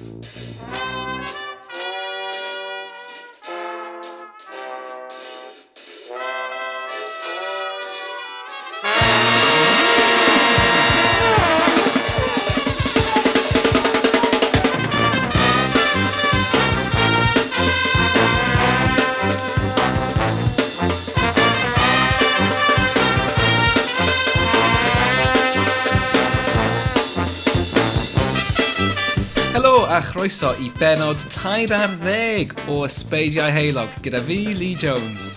Música croeso i benod 30 o Ysbeidiau Heilog gyda fi, Lee Jones.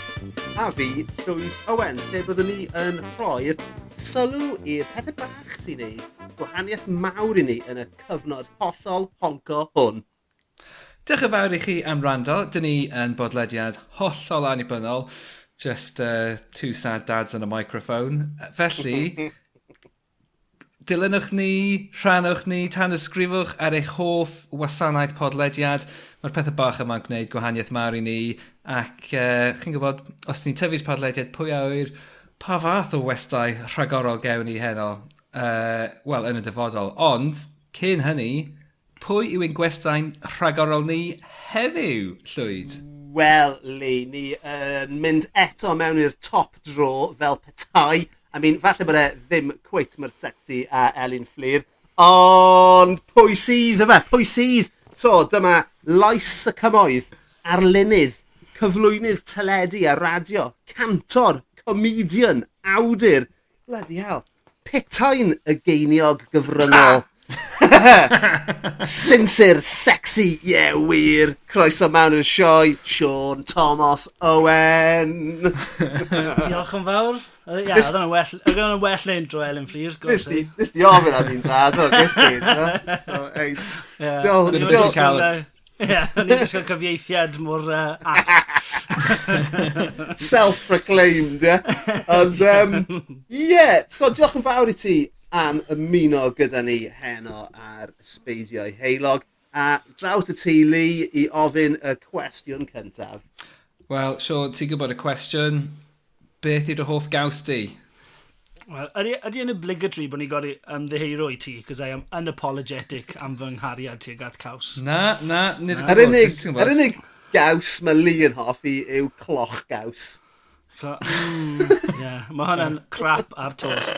A fi, Llywyd Owen, lle byddwn ni yn rhoi'r sylw i'r pethau bach sy'n neud gwahaniaeth mawr i ni yn y cyfnod hollol honco hwn. Diolch yn fawr i chi am rando. Dyn ni yn bodlediad hollol annibynnol. Just uh, two sad dads and a microphone. Felly, dilynwch ni, rhanwch ni, tanysgrifwch ar eich hoff wasanaeth podlediad. Mae'r pethau bach yma'n gwneud gwahaniaeth mawr i ni. Ac uh, chi'n gwybod, os ni'n tyfu'r podlediad pwy a wyr, pa fath o westau rhagorol gewn ni heno? Uh, Wel, yn y dyfodol. Ond, cyn hynny, pwy yw ein gwestau'n rhagorol ni heddiw, Llwyd? Wel, Lee, ni yn uh, mynd eto mewn i'r top dro fel petai I mean, falle bod e ddim cweit mor sexy a Elin Fflir, ond pwy sydd yma? Pwy sydd? So, dyma lais y cymoedd, arlunydd, cyflwynydd teledu a radio, cantor, comedian, awdur, bloody hell, petain y geiniog gyfryngol. Sinsir, sexy, ie yeah, wir. Croeso mewn i'r sioe, Sean Thomas Owen. Diolch yn fawr. Ia, oedd hwnna'n well, oedd hwnna'n well na intro Ellen Fleer. Nes di, nes di ofyn am un dda, do, nes di. So, ei, diolch. Dwi'n byd cael. Ie, o'n i'n dysgu cyfieithiad mor Self-proclaimed, ie. Ond, ie, so diolch yn fawr i ti am ymuno gyda ni heno ar Sbeidiau Heilog. A drawt y ti, Lee, i ofyn y cwestiwn cyntaf. Wel, so ti'n gwybod y cwestiwn? beth yw'r hoff gaws di? Wel, ydy, ydy yn obligatory bod ni'n gorau ymddeheiro i ti, cos I am unapologetic am fy nghariad tuag at caws. Na, na, nid. Yr unig, yr unig gaws mae Lee yn hoffi yw cloch gaws. Clo mm, yeah, mae hwnna'n crap ar toast.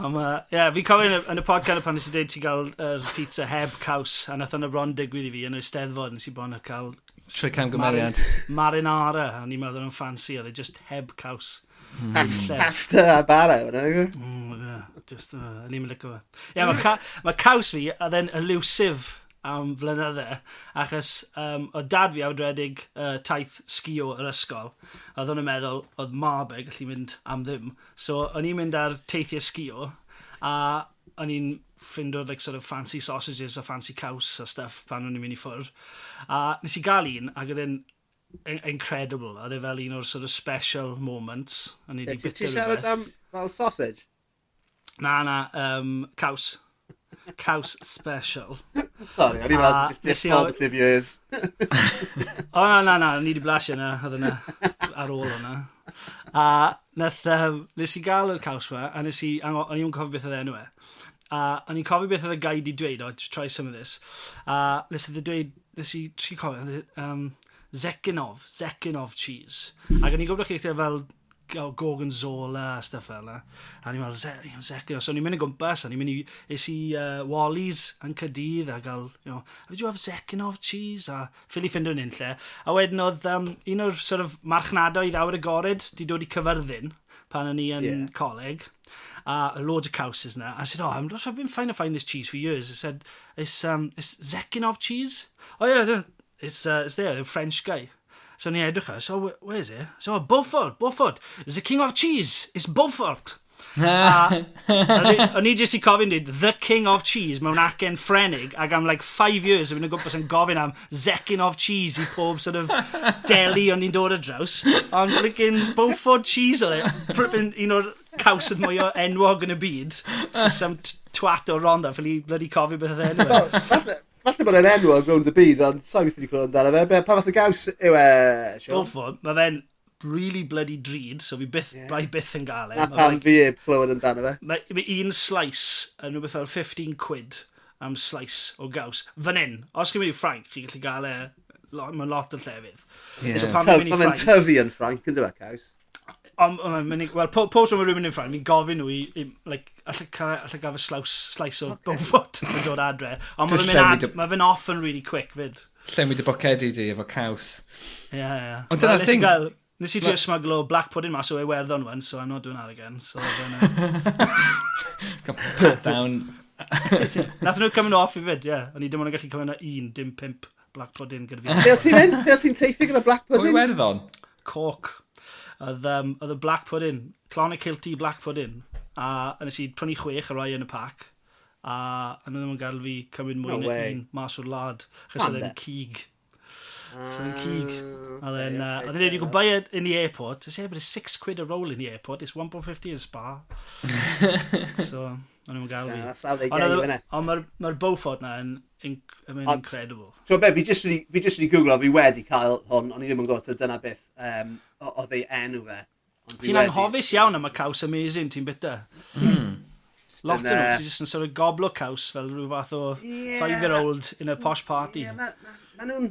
Ond uh, yeah, fi'n cofio yn y podcast pan nes i dweud ti gael uh, pizza heb caws, a nath o'n y bron digwydd i fi yn yr Eisteddfod, nes i bon cael Tri camgymeriad. Marin, Marinara, a ni'n meddwl yn ffansi, oedd e just heb caws. Mm. Pasta a bara, wna e? mm, i. Just, uh, ni'n mynd lyco fe. Ie, mae ca, ma caws fi, a then elusive am flynydde, achos um, o dad fi awdredig uh, taith sgio yr ysgol, a ddwn nhw'n meddwl oedd mab e gallu mynd am ddim. So, o'n i'n mynd ar teithiau sgio, a o'n i'n ffindo like, sort of fancy sausages a fancy caws a stuff pan o'n i'n mynd i ffwrdd. A nes i gael un, ac oedd e'n incredible. Oedd e fel un o'r sort of special moments. A ni wedi yeah, bitter Ti siarad am fel sausage? Na, na, um, caws. Caws special. Sorry, o'n i'n meddwl, just positive years. o, na, na, na, ni wedi blasio yna, oedd yna, ar ôl yna. A nath, um, nes i gael yr caws fe, a nes i, o'n i'n cofio beth oedd e enw e. A o'n i'n cofio beth oedd y guide i dweud, oh, try some of this. A nes i dweud, nes i tri cofio, um, Zekinov, Zekinov cheese. Ac o'n i'n gofio chi'n fel Gorgonzola a stuff fel yna. A ni'n meddwl, Ze Zekinov. So ni'n mynd i gwmpas, a ni'n mynd i, is i uh, Wally's yn Cydydd a gael, you know, oh, have you have Zekinov cheese? A ffili ffind o'n un lle. A wedyn oedd um, un o'r sort of marchnadoedd awr agored di dod i cyfyrddin pan o'n i yn yeah. coleg. Uh, a loads of cowses na. I said, oh, I'm just, I've been trying to find this cheese for years. I said, it's, um, it's Zekinov cheese. Oh, yeah, it's, uh, it's there, the French guy. So ni edrych ar, so where is it? So, oh, Beaufort, Beaufort. It's the king of cheese. It's Beaufort. o'n i jyst i cofyn dweud, the king of cheese mewn acen ffrenig, ac am like five years o'n i'n gwybod yn gofyn am zekin of cheese i pob sort of deli o'n i'n dod y draws. Ond flickin' Beaufort cheese oedd e, flippin' un o'r cawsyd mwy o enwog yn y byd. So, some twat o ronda, ffili bloody cofio beth oedd enw. Falle, falle bod e'n enw enwog rownd y byd, ond sa'n mynd i clywed amdano fe. Pa fath o gaws yw e, Sean? Beaufort, mae fe'n really bloody drud, so fi byth, yeah. bai byth yn gael e. Na pam like, fi e clywed amdano fe. Mae un slice yn rhywbeth fel 15 quid am slice o gaws. Fan hyn, os chi'n mynd i Ffranc, chi'n gallu gael e mae'n lot o llefydd. Yeah. So mae'n tyfu yn Ffranc, yn dweud caws. Wel, pob tro mae rhywun yn ffrain, mi'n gofyn nhw i, i like, allai gael fy slaws, slaes o bofot yn dod adre. Ond mae'n mynd ad, mae fe'n off yn really quick fyd. Lle dy bocedi di efo caws. Ie, ie. Ond dyna'r thing... Nes i trio smuglo black pudding mas o Iwerddon e wan, so I'm not doing that again. So then, uh... Got pat down. Nath nhw cymryd off i fyd, ie. Yeah. O'n i dim ond yn gallu cymryd un, dim pimp black pudding gyda fi. Fe ti'n mynd? Fe ti'n teithio gyda black pudding? O werddon? Cork. Oedd um, y black pudding, clonic hilti black pudding. A nes i prynu chwech a rai yn y pac. A yn ddim yn gael fi cymryd mwy no na un mas o'r lad. Chos oedd e'n cig. So yn cig. A then, uh, and then you can buy it in the airport. It's about six quid a roll in the airport. It's 1.50 a spa. so, o'n nhw'n gael fi. That's how they get you, innit? Ond mae'r ma Beaufort na yn, yn, yn incredible. So be, fi just wedi fi just really googlo, fi wedi cael hwn, ond i ddim yn gwybod, dyna beth um, oedd ei enw fe. Ti'n anghofus iawn am y caws amazing ti'n byta. Hmm. Lot yn nhw, ti'n just yn sort of goblo caws fel rhyw fath o yeah, five-year-old in a posh party. Yeah, mae ma, ma nhw'n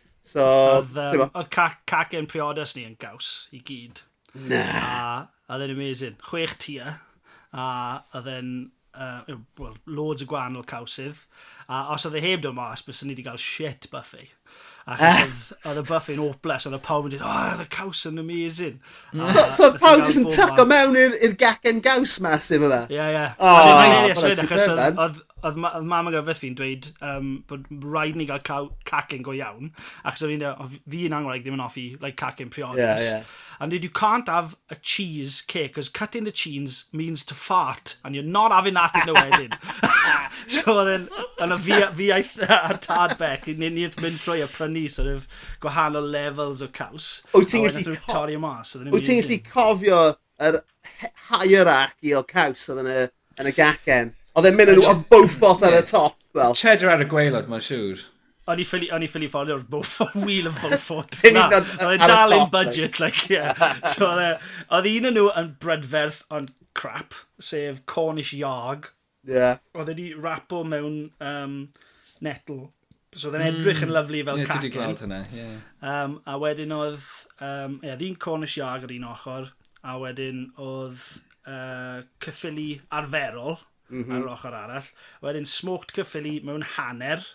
So, oedd, um, oedd cac, cac yn priodas ni yn gaws i gyd. Na. A oedd e'n amazing. Chwech tia. A oedd e'n uh, well, loads o gwahanol cawsydd. A os oedd e heb dod mas, bys ni wedi cael shit buffet. Achos ah. oedd y buffet'n oples, oedd y pawb yn dweud, oh, oedd y caws yn amazing. A, so, so oedd pawb jyst yn tuco mewn i'r gacen gaws masif yna? Ie, ie. O, Oedd oedd ma, oedd mam yn yfed fi'n dweud um, bod rhaid ni gael caw, cacen go iawn, achos fi'n dweud, fi yn Anglaeg ddim yn offi like, cacen priodas. Yeah, yeah. And you can't have a cheese cake, because cutting the cheese means to fart, and you're not having that in the wedding. so then, yna fi, fi aeth a Tad bec, ni ni mynd trwy a prynu sort of gwahanol levels o caws. Wyt ti'n gallu torri cofio? Wyt ti'n gallu cofio yr hierarchy o caws oedd yn y, yn y gacen? Oedd e'n mynd yn oedd both ar y top. Fel. Cheddar ar y gweilod, mae'n siŵr. O'n i ffili, o'n i ffili ffordd o'r wheel of Beaufort. Dim hyd yn oed dal in budget, like, yeah. so, oedd e, un o'n nhw yn brydferth ond crap, sef Cornish Yarg. Yeah. Oedd wedi rapo mewn um, netl. So oedd e'n hmm. edrych mm. yn lyflu fel yeah, cacen. Ie, gweld hynna, ie. Um, a wedyn oedd, um, ie, ddyn Cornish Yarg ar un ochr, a wedyn oedd uh, cyffili arferol, mm -hmm. ar yr ochr arall. Wedyn smoked cyffili mewn hanner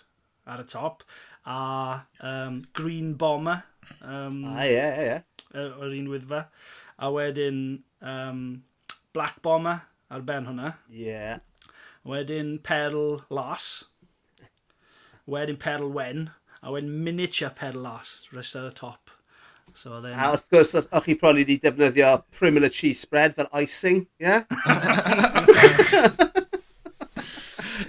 ar y top, a um, green bomber. Um, ah, ie, yeah, ie, yeah, ie. Yeah. Yr un wyddfa. A wedyn um, black bomber ar ben hwnna. Ie. Yeah. Wedyn perl las. Wedyn perl wen. A wedyn miniature perl las, rest ar y top. So, then... A wrth gwrs, os o'ch chi probably wedi defnyddio primula cheese spread fel icing, ie? Yeah?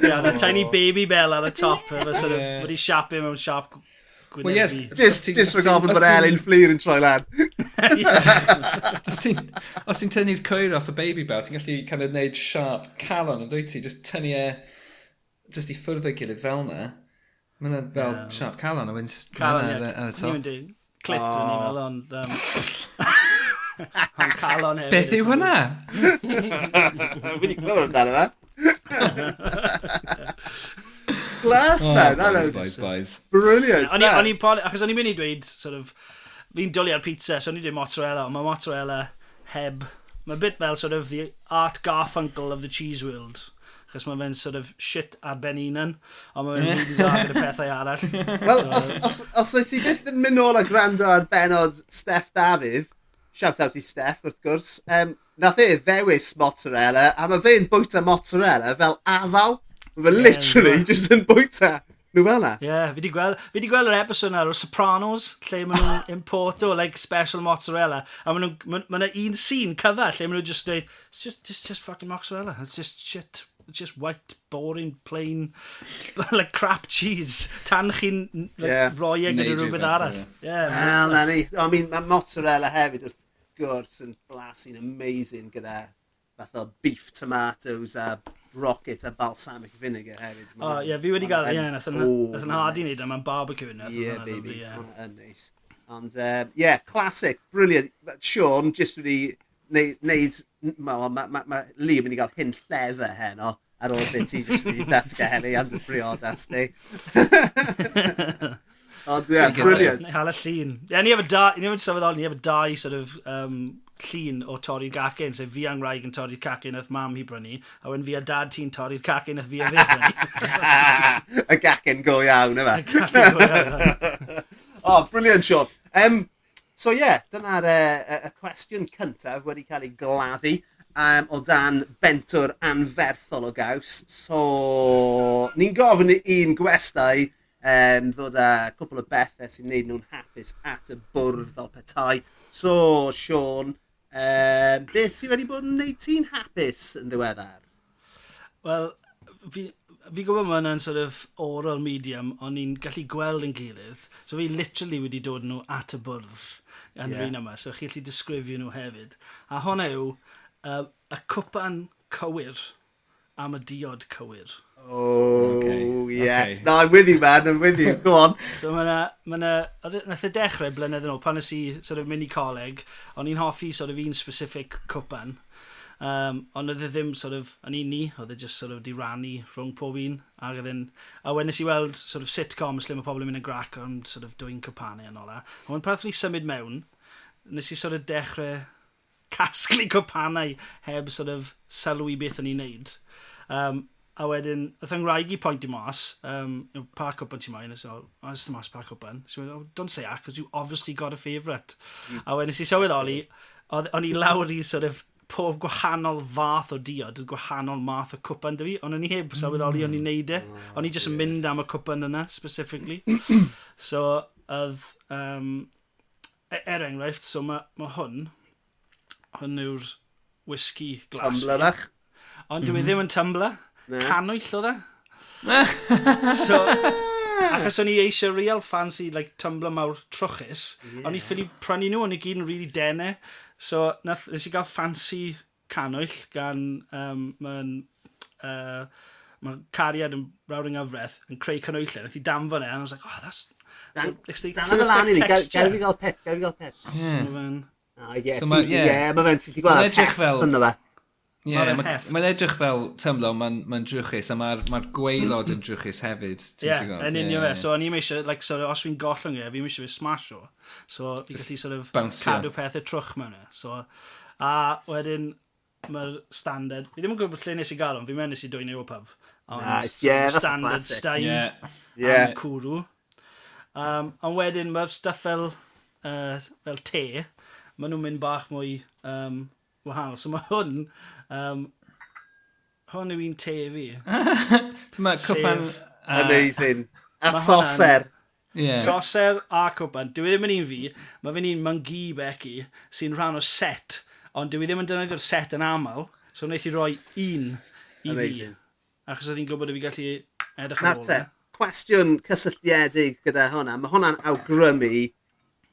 Yeah, the tiny baby bell ar y top. Efo sort of, yeah. wedi siapu mewn siap Well, yes, just, just for gofyn bod Elin Fleer yn troi lan. Os ti'n tynnu'r coir off y baby bell, ti'n gallu kind of neud sharp calon yn dweud ti, just tynnu e, just i ffwrdd o'i gilydd fel na. Mae'n yna fel yeah. sharp calon, a wedyn just calon ar, ar y top. Ni'n dweud clip dwi'n ei fel, ond... Um, calon hefyd. Beth yw hwnna? Wy'n i'n clywed amdano fe. Glass oh, man, that boys, boys, boys. Brilliant. O'n i'n pon, achos o'n i'n mynd i dweud, sort of, fi'n dwlu ar pizza, so o'n i'n dweud mozzarella, ond mae mozzarella heb, Mae'n bit fel sort of the Art Garfunkel of the cheese world achos mae fe'n sort of shit ar ben unan, ond mae fe'n rili dda gyda pethau arall. Wel, so, os, os, os oes ti byth yn mynd nôl a gwrando ar benod Steff Dafydd, shout out i Steff wrth gwrs, um, nath e ddewis mozzarella, a mae fe'n bwyta mozzarella fel afal. Mae yeah, literally just yn bwyta nhw fel na. Ie, yeah, fi di gweld, fi di gweld yr episod na o'r Sopranos, lle maen nhw'n importo, like, special mozzarella, a maen nhw'n, maen nhw un scene cyfa, lle maen nhw'n just dweud, it's just, just, just fucking mozzarella, it's just shit, it's just white, boring, plain, like crap cheese, tan chi'n like, yeah. roi e gyda rhywbeth arall. Yeah. yeah. Well, na ni, I mean, mae mozzarella hefyd wrth gwrs yn blasu'n amazing gyda fath o beef tomatoes a rocket a balsamic vinegar hefyd. O, ie, fi wedi gael, ie, nath yn hard i wneud, a mae'n barbecue yna. Ie, yeah, baby, yn neis. Ond, ehm, ie, yeah, classic, brilliant. Sean, just wedi wneud, mae ma, ma, ma Lee yn mynd hyn llefer heno ar ôl beth ti jyst wedi datgan ei am dy briodas ni. Ond ie, brilliant. Neu hala llun. Ie, ni efo dau, ni efo sylweddol, ni efo dau sort of um, llun o torri'r gacen, sef fi angwraig yn torri'r cacen nath mam hi brynu, a wen fi a dad ti'n torri'r cacen nath fi a fe brynu. y gacen go iawn, yma. Y gacen go iawn. o, brilliant, Sean. Um, so ie, yeah, dyna'r uh, uh, cwestiwn cyntaf wedi cael ei gladdu um, o dan bentwr anferthol o gaws. So, ni'n gofyn i un gwestai um, ddod â cwpl o bethau sy'n neud nhw'n hapus at y bwrdd fel petai. So, Sean, um, beth sydd wedi bod yn neud ti'n hapus yn ddiweddar? Wel, fi, fi gwybod mae hwnna'n sort of oral medium, ond ni'n gallu gweld yn gilydd. So fi literally wedi dod nhw at y bwrdd yn yeah. un yma, so chi'n gallu disgrifio nhw hefyd. A hwnna yw uh, y cwpan cywir am y diod cywir. Oh, okay. yes. Okay. No, I'm with you, man. I'm with you. Go on. so, mae'na... Ma, na, ma na, e, nath e y dechrau blynedd yn ôl, pan nes i sort of, mynd i coleg, o'n i'n hoffi sort of un specific cwpan. Um, ond oedd e ddim sort of yn un ni, oedd e just sort of di rannu rhwng pob un. Ac oedd e'n... A wedyn nes i weld sort of sitcoms lle mae pobl yn mynd yn grac ond sort of dwy'n cwpanau yn ola. A wedyn pan ni symud mewn, nes i sort of dechrau casglu cwpanau heb sort of sylwi beth o'n i'n neud. Um, A wedyn, oedd yng Ngwraig i pwynt i mas, um, you know, park up yn ti mai, so, oh, it's the mas park up yn. So, oh, don't say that, because you obviously got a favourite. Mm. A wedyn, nes si sylweddoli, o'n i lawr i sort of pob gwahanol fath o diod, gwahanol math o cwpan dy fi, ond o'n i heb sylweddoli o'n i'n neud e. O'n i just yn mynd am y cwpan yna, specifically. so, oedd, um, er enghraifft, so mae ma hwn, hwn yw'r whisky glas. Tumbler Ond dwi e mm-hmm. ddim yn tumbler. Canwyll o dda. so, achos o'n i eisiau real fancy like, tumbler mawr trwchus, yeah. o'n i ffili prynu nhw, o'n i gyd yn really dene. So, nath, nes i gael fancy canwyll gan um, mae'n... Uh, Mae cariad yn rawr yng Nghyfraith yn creu canwyllau. Nath i danfon e, and I was like, oh, that's... Dan, so, dan oedd lan i ni, gael fi gael pep, gael fi gael pep. Yeah. So, yeah, so, yeah. yeah, mae fe'n ah, ti'n gweld pep yn fe. Ie, yeah, mae'n ma edrych fel tymlo, mae'n ma drwchus, a mae'r ma gweilod yn drwchus hefyd. Ie, yeah, yn union fe. So, o'n i'n eisiau, like, so, os fi'n gollwng e, fi'n eisiau fe o. So, i gallu sort of bouncio. cadw pethau trwch mewn e. So, a wedyn, mae'r standard... Fi ddim yn gwybod lle nes i gael ond, fi'n meddwl nes i dwy'n ei pub. Ond, Nice, yeah, that's standard a classic. Stein yeah. yeah. cwrw. Um, ond wedyn, mae'r stuff fel, uh, fel te, maen nhw'n mynd bach mwy um, wahanol. So mae hwn Um, hon yw un te fi. Dyma cwpan... Uh, Amazing. A soser. Yeah. Soser a cwpan. Dwi e ddim yn un fi, mae fe'n un mangi Becky sy'n rhan o set, ond dwi e ddim yn dynyddio'r set yn aml, so wnaeth i roi un i Amazing. fi. Achos oedd hi'n gwybod fi gallu edrych ar ôl. Marta, cwestiwn cysylltiedig gyda hwnna. Mae hwnna'n awgrymu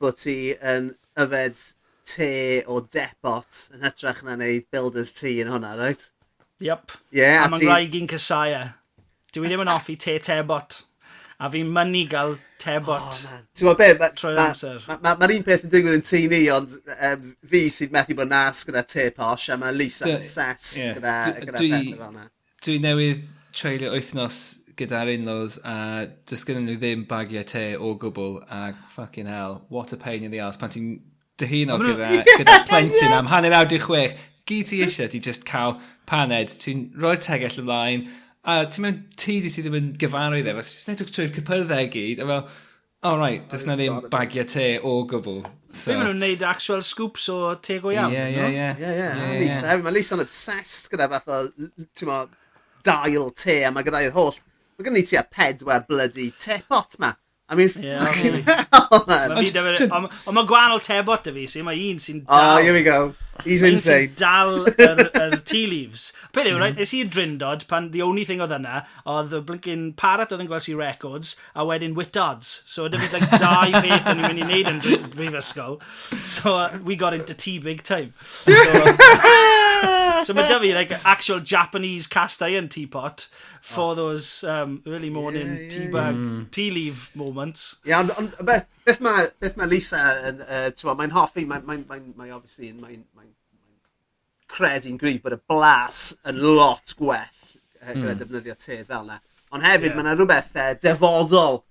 bod ti yn yfed te o depot yn hytrach na wneud builders tea yn hwnna, right? Yep. Yeah, a mae'n rhaid i'n casau e. Dwi ddim yn offi te tebot. A fi'n mynnu gael tebot. Oh, Ti'n gwybod be? Mae'r ma, ma, ma, ma un peth yn digwydd yn tŷ ni, ond um, fi sydd methu bod nas gyda te posh, a mae Lisa yn obsessed yeah. gyda, gyda dwi, pethau fel yna. Dwi newydd treulio wythnos gyda'r in-laws a does gennyn nhw ddim bagiau te o gwbl a fucking hell, what a pain in the arse pan ti'n dyhuno gyda, gyda plentyn am hanner awd i chwech. Gyd ti eisiau, ti just cael paned, ti'n rhoi'r tegell ymlaen, a ti'n mewn ti di ti ddim yn gyfarwydd iddo, fes ti'n edrych trwy'r cypyrddau gyd, a fel, oh right, does na ddim bagiau te o gwbl. So. Fe maen nhw'n neud actual scoops o te go iawn. Ie, ie, ie. Ie, ie. Eh, mae Lisa'n obsessed gyda fath o, ti'n mo, dail te, a mae gyda'r holl, mae gen i ti a pedwar bloody te pot ma. I mean, yeah, fucking okay. hell, man. Ond mae gwahanol tebot y fi, sy'n mae un sy'n oh, dal... Oh, here we go. He's insane. dal yr, yr tea leaves. Peth yw, right, mm. nes i'r drindod pan the only thing oedd yna, oedd y blinkin parrot oedd yn gweld si records, a wedyn wittards. So e ydym dyma like, dau peth o'n i'n mynd i wneud yn brifysgol. So uh, we got into tea big time. So, so mae da fi like actual Japanese cast iron teapot for oh. those um, early morning yeah, yeah, tea bag, yeah. Tea leaf moments. Ie, yeah, ond on, beth, beth mae ma Lisa yn, uh, mae'n hoffi, mae'n mae, mae, mae obviously yn, mae'n mae, mae credu'n gryf bod y blas yn lot gwell uh, gyda mm. defnyddio te fel yna. Ond hefyd yeah. mae yna rhywbeth uh, defodol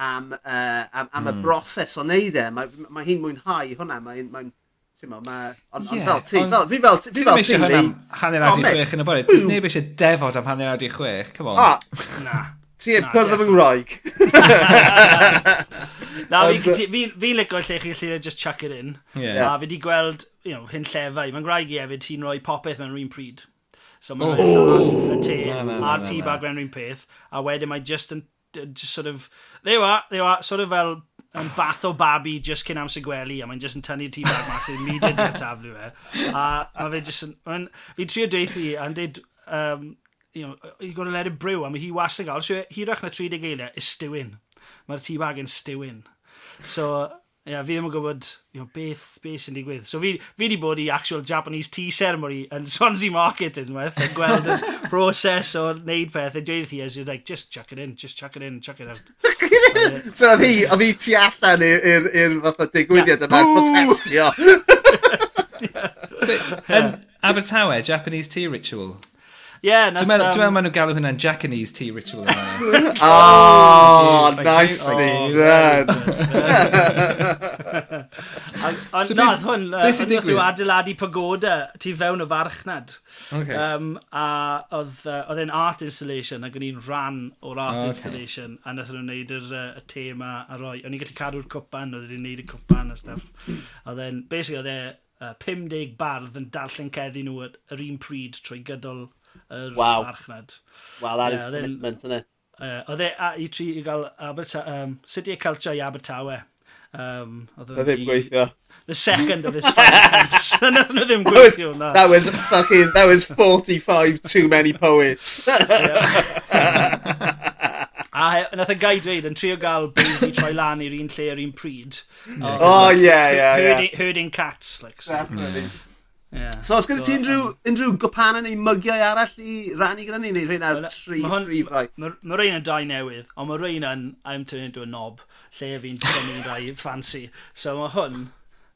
am, uh, am, am mm. y broses o wneud e. Mae, mae hi'n mwynhau hwnna, mae'n mae Ti'n meddwl, mae... Ond yeah, fel ti, fel, fi fel ti, fel fi fel ti, Lee. hanner awd i chwech yn y bore. Does neb eisiau defod am hanner awd chwech, come on. Ah, na. Ti yn byrdd am yngwraig. Na, fi lico lle chi lle just chuck it in. Yeah. A fi di gweld, you know, hyn llefau. Mae'n graig i hefyd, hi'n rhoi popeth mewn rhywun pryd. So mae'n oh. rhoi y te, a'r tee bag mewn rhywun peth. A wedyn mae just yn, just sort of, there you are, there you are, sort of fel yn bath o babi just cyn amser gwely a mae'n just yn tynnu'r tŷ bag mach yn mudiad i'r taflu fe. A mae fe just yn... Fi'n trio deithi a'n dweud... Um, you know, you got to let it brew, a mae hi wastad gael, so e, hirach na 30 eiliau, is stywyn. Mae'r tŷ bag yn stywyn. So, yeah, fi ddim yn gwybod you know, beth, beth sy'n digwydd. So fi, fi di bod i actual Japanese tea ceremony yn Swansea Market unwaith, yn gweld y proses o wneud peth, yn dweud i thi, as you're like, just chuck it in, just chuck it in, chuck it out. so oedd hi, oedd hi tu allan i'r fath o digwyddiad yma, protestio. Yn Abertawe, Japanese tea ritual. Yeah. Dwi'n meddwl, um... dwi maen nhw'n galw hwnna'n Japanese tea ritual yma. oh, oh nicely oh, done. so nath hwn, hwn nath rhyw adeiladu pagoda tu fewn o farchnad. Okay. Um, a oedd uh, oedd e'n art installation, ac o'n i'n rhan o'r art okay. installation, a nath nhw'n neud yr, uh, y tema a roi. O'n i'n gallu cadw'r cwpan, oedd e'n neud y cwpan a stuff. Oedd e'n, basically, oedd e uh, 50 bardd yn darllen ceddi nhw yr un pryd trwy gydol yr wow. archnad. Wow, that yeah, is commitment, isn't it? Uh, oedd e i tri i gael Aberta, um, City of Culture i Abertawe. Um, oedd e ddim gweithio. The second of his five attempts. Nothing nhw ddim gweithio hwnna. That was fucking, that was 45 too many poets. A nath y gai dweud yn trio gael baby troi lan i'r un lle yr un pryd. Oh, yeah, yeah, yeah. Herding, herding cats, like. So. Definitely. Yeah. So, os gyda so, ti unrhyw, um, unrhyw gwpanau neu mygiau arall i rannu gyda ni, neu rhain ar well, tri ma hon, rhif rai? Mae ma rhain yn dau newydd, ond mae rhain yn I'm turning into a knob, lle fi'n tynnu rai fancy. So, mae hwn,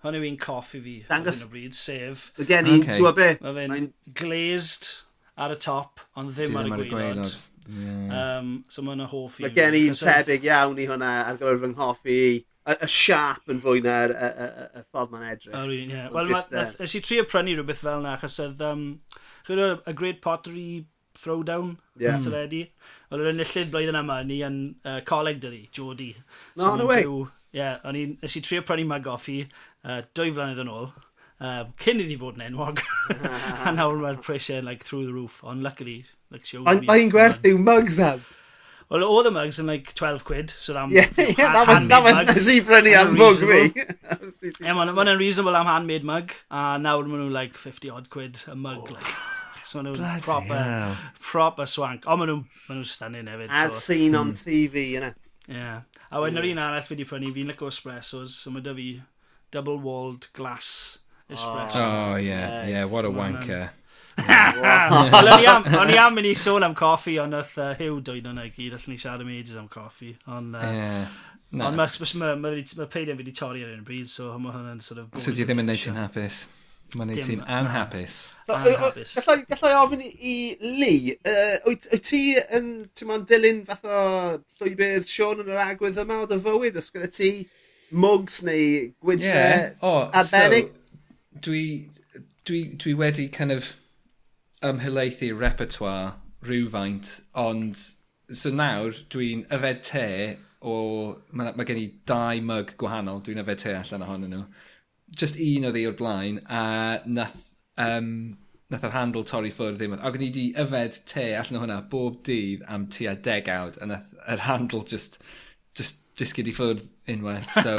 hwn yw un coff i fi, Dangos... o bryd, sef... Y gen i, okay. ti'n be? Mae fe'n Mae'n... glazed ar y top, ond ddim, ar y gweilod. Yeah. Um, so, mae'n hoff i... Mae gen i'n tebyg iawn i hwnna ar gyfer fy nghoffi y, y siap yn fwy na'r y, y, y, y ffordd mae'n edrych. Yr un, ie. Wel, nes i trio prynu rhywbeth fel yna, achos oedd, um, chwyr y Great Pottery throwdown yeah. at yr edu. Wel, yr enillydd blwyddyn yma, ni yn uh, coleg dydi, Jody. No, so, no way. Ie, o'n i, nes i trio prynu mag i, uh, dwy flynedd yn ôl. Um, cyn iddi fod yn enwog. a nawr mae'r prisiau like, through the roof, ond luckily, like, showed. Ond mae'n gwerthu mugs am. Well, all the mugs are like 12 quid, so that, yeah, yeah, that, was, nes i brynu am mug fi. Ie, mae'n reasonable am handmade mug, a nawr maen nhw like 50 odd quid a mug. Oh. Like. So maen nhw'n proper, hell. proper swank. O, maen nhw'n ma nhw stunning hefyd. As so. seen on. TV, yna. You know? Yeah. A wedyn yr un arall fi wedi prynu, fi'n lyco espressos, so mae da fi double-walled glass ah. espresso. Oh, yeah, yeah, what a wanker. Wel, O'n i am mynd i sôn am coffi, ond oedd uh, Hugh dwy'n yna gyd, allwn ni siarad am ages am coffi. Ond uh, yeah. No. Ond mae ma, ma peidiau fi wedi torri ar un bryd, so mae hwnna'n sort of... So di ddim yn neud ti'n hapus? Mae'n neud ti'n anhapus. Gallai ofyn i Lee, uh, wyt ti yn ma'n dilyn fath o llwybr Sean yn yr agwedd yma o dy fywyd? Os gyda ti mugs neu gwydre yeah. oh, arbennig? So, dwi, dwi, dwi wedi kind of ymhelaethu repertoire rhywfaint, ond so nawr dwi'n yfed te o... Mae, ma gen i dau mug gwahanol, dwi'n yfed te allan ohonyn nhw. Just un oedd ei o'r blaen, a nath, um, nath yr handl torri ffwrdd ddim. Ac o'n i wedi yfed te allan o hwnna bob dydd am tua degawd, a nath yr handl just, just disgyd i ffwrdd unwaith. So,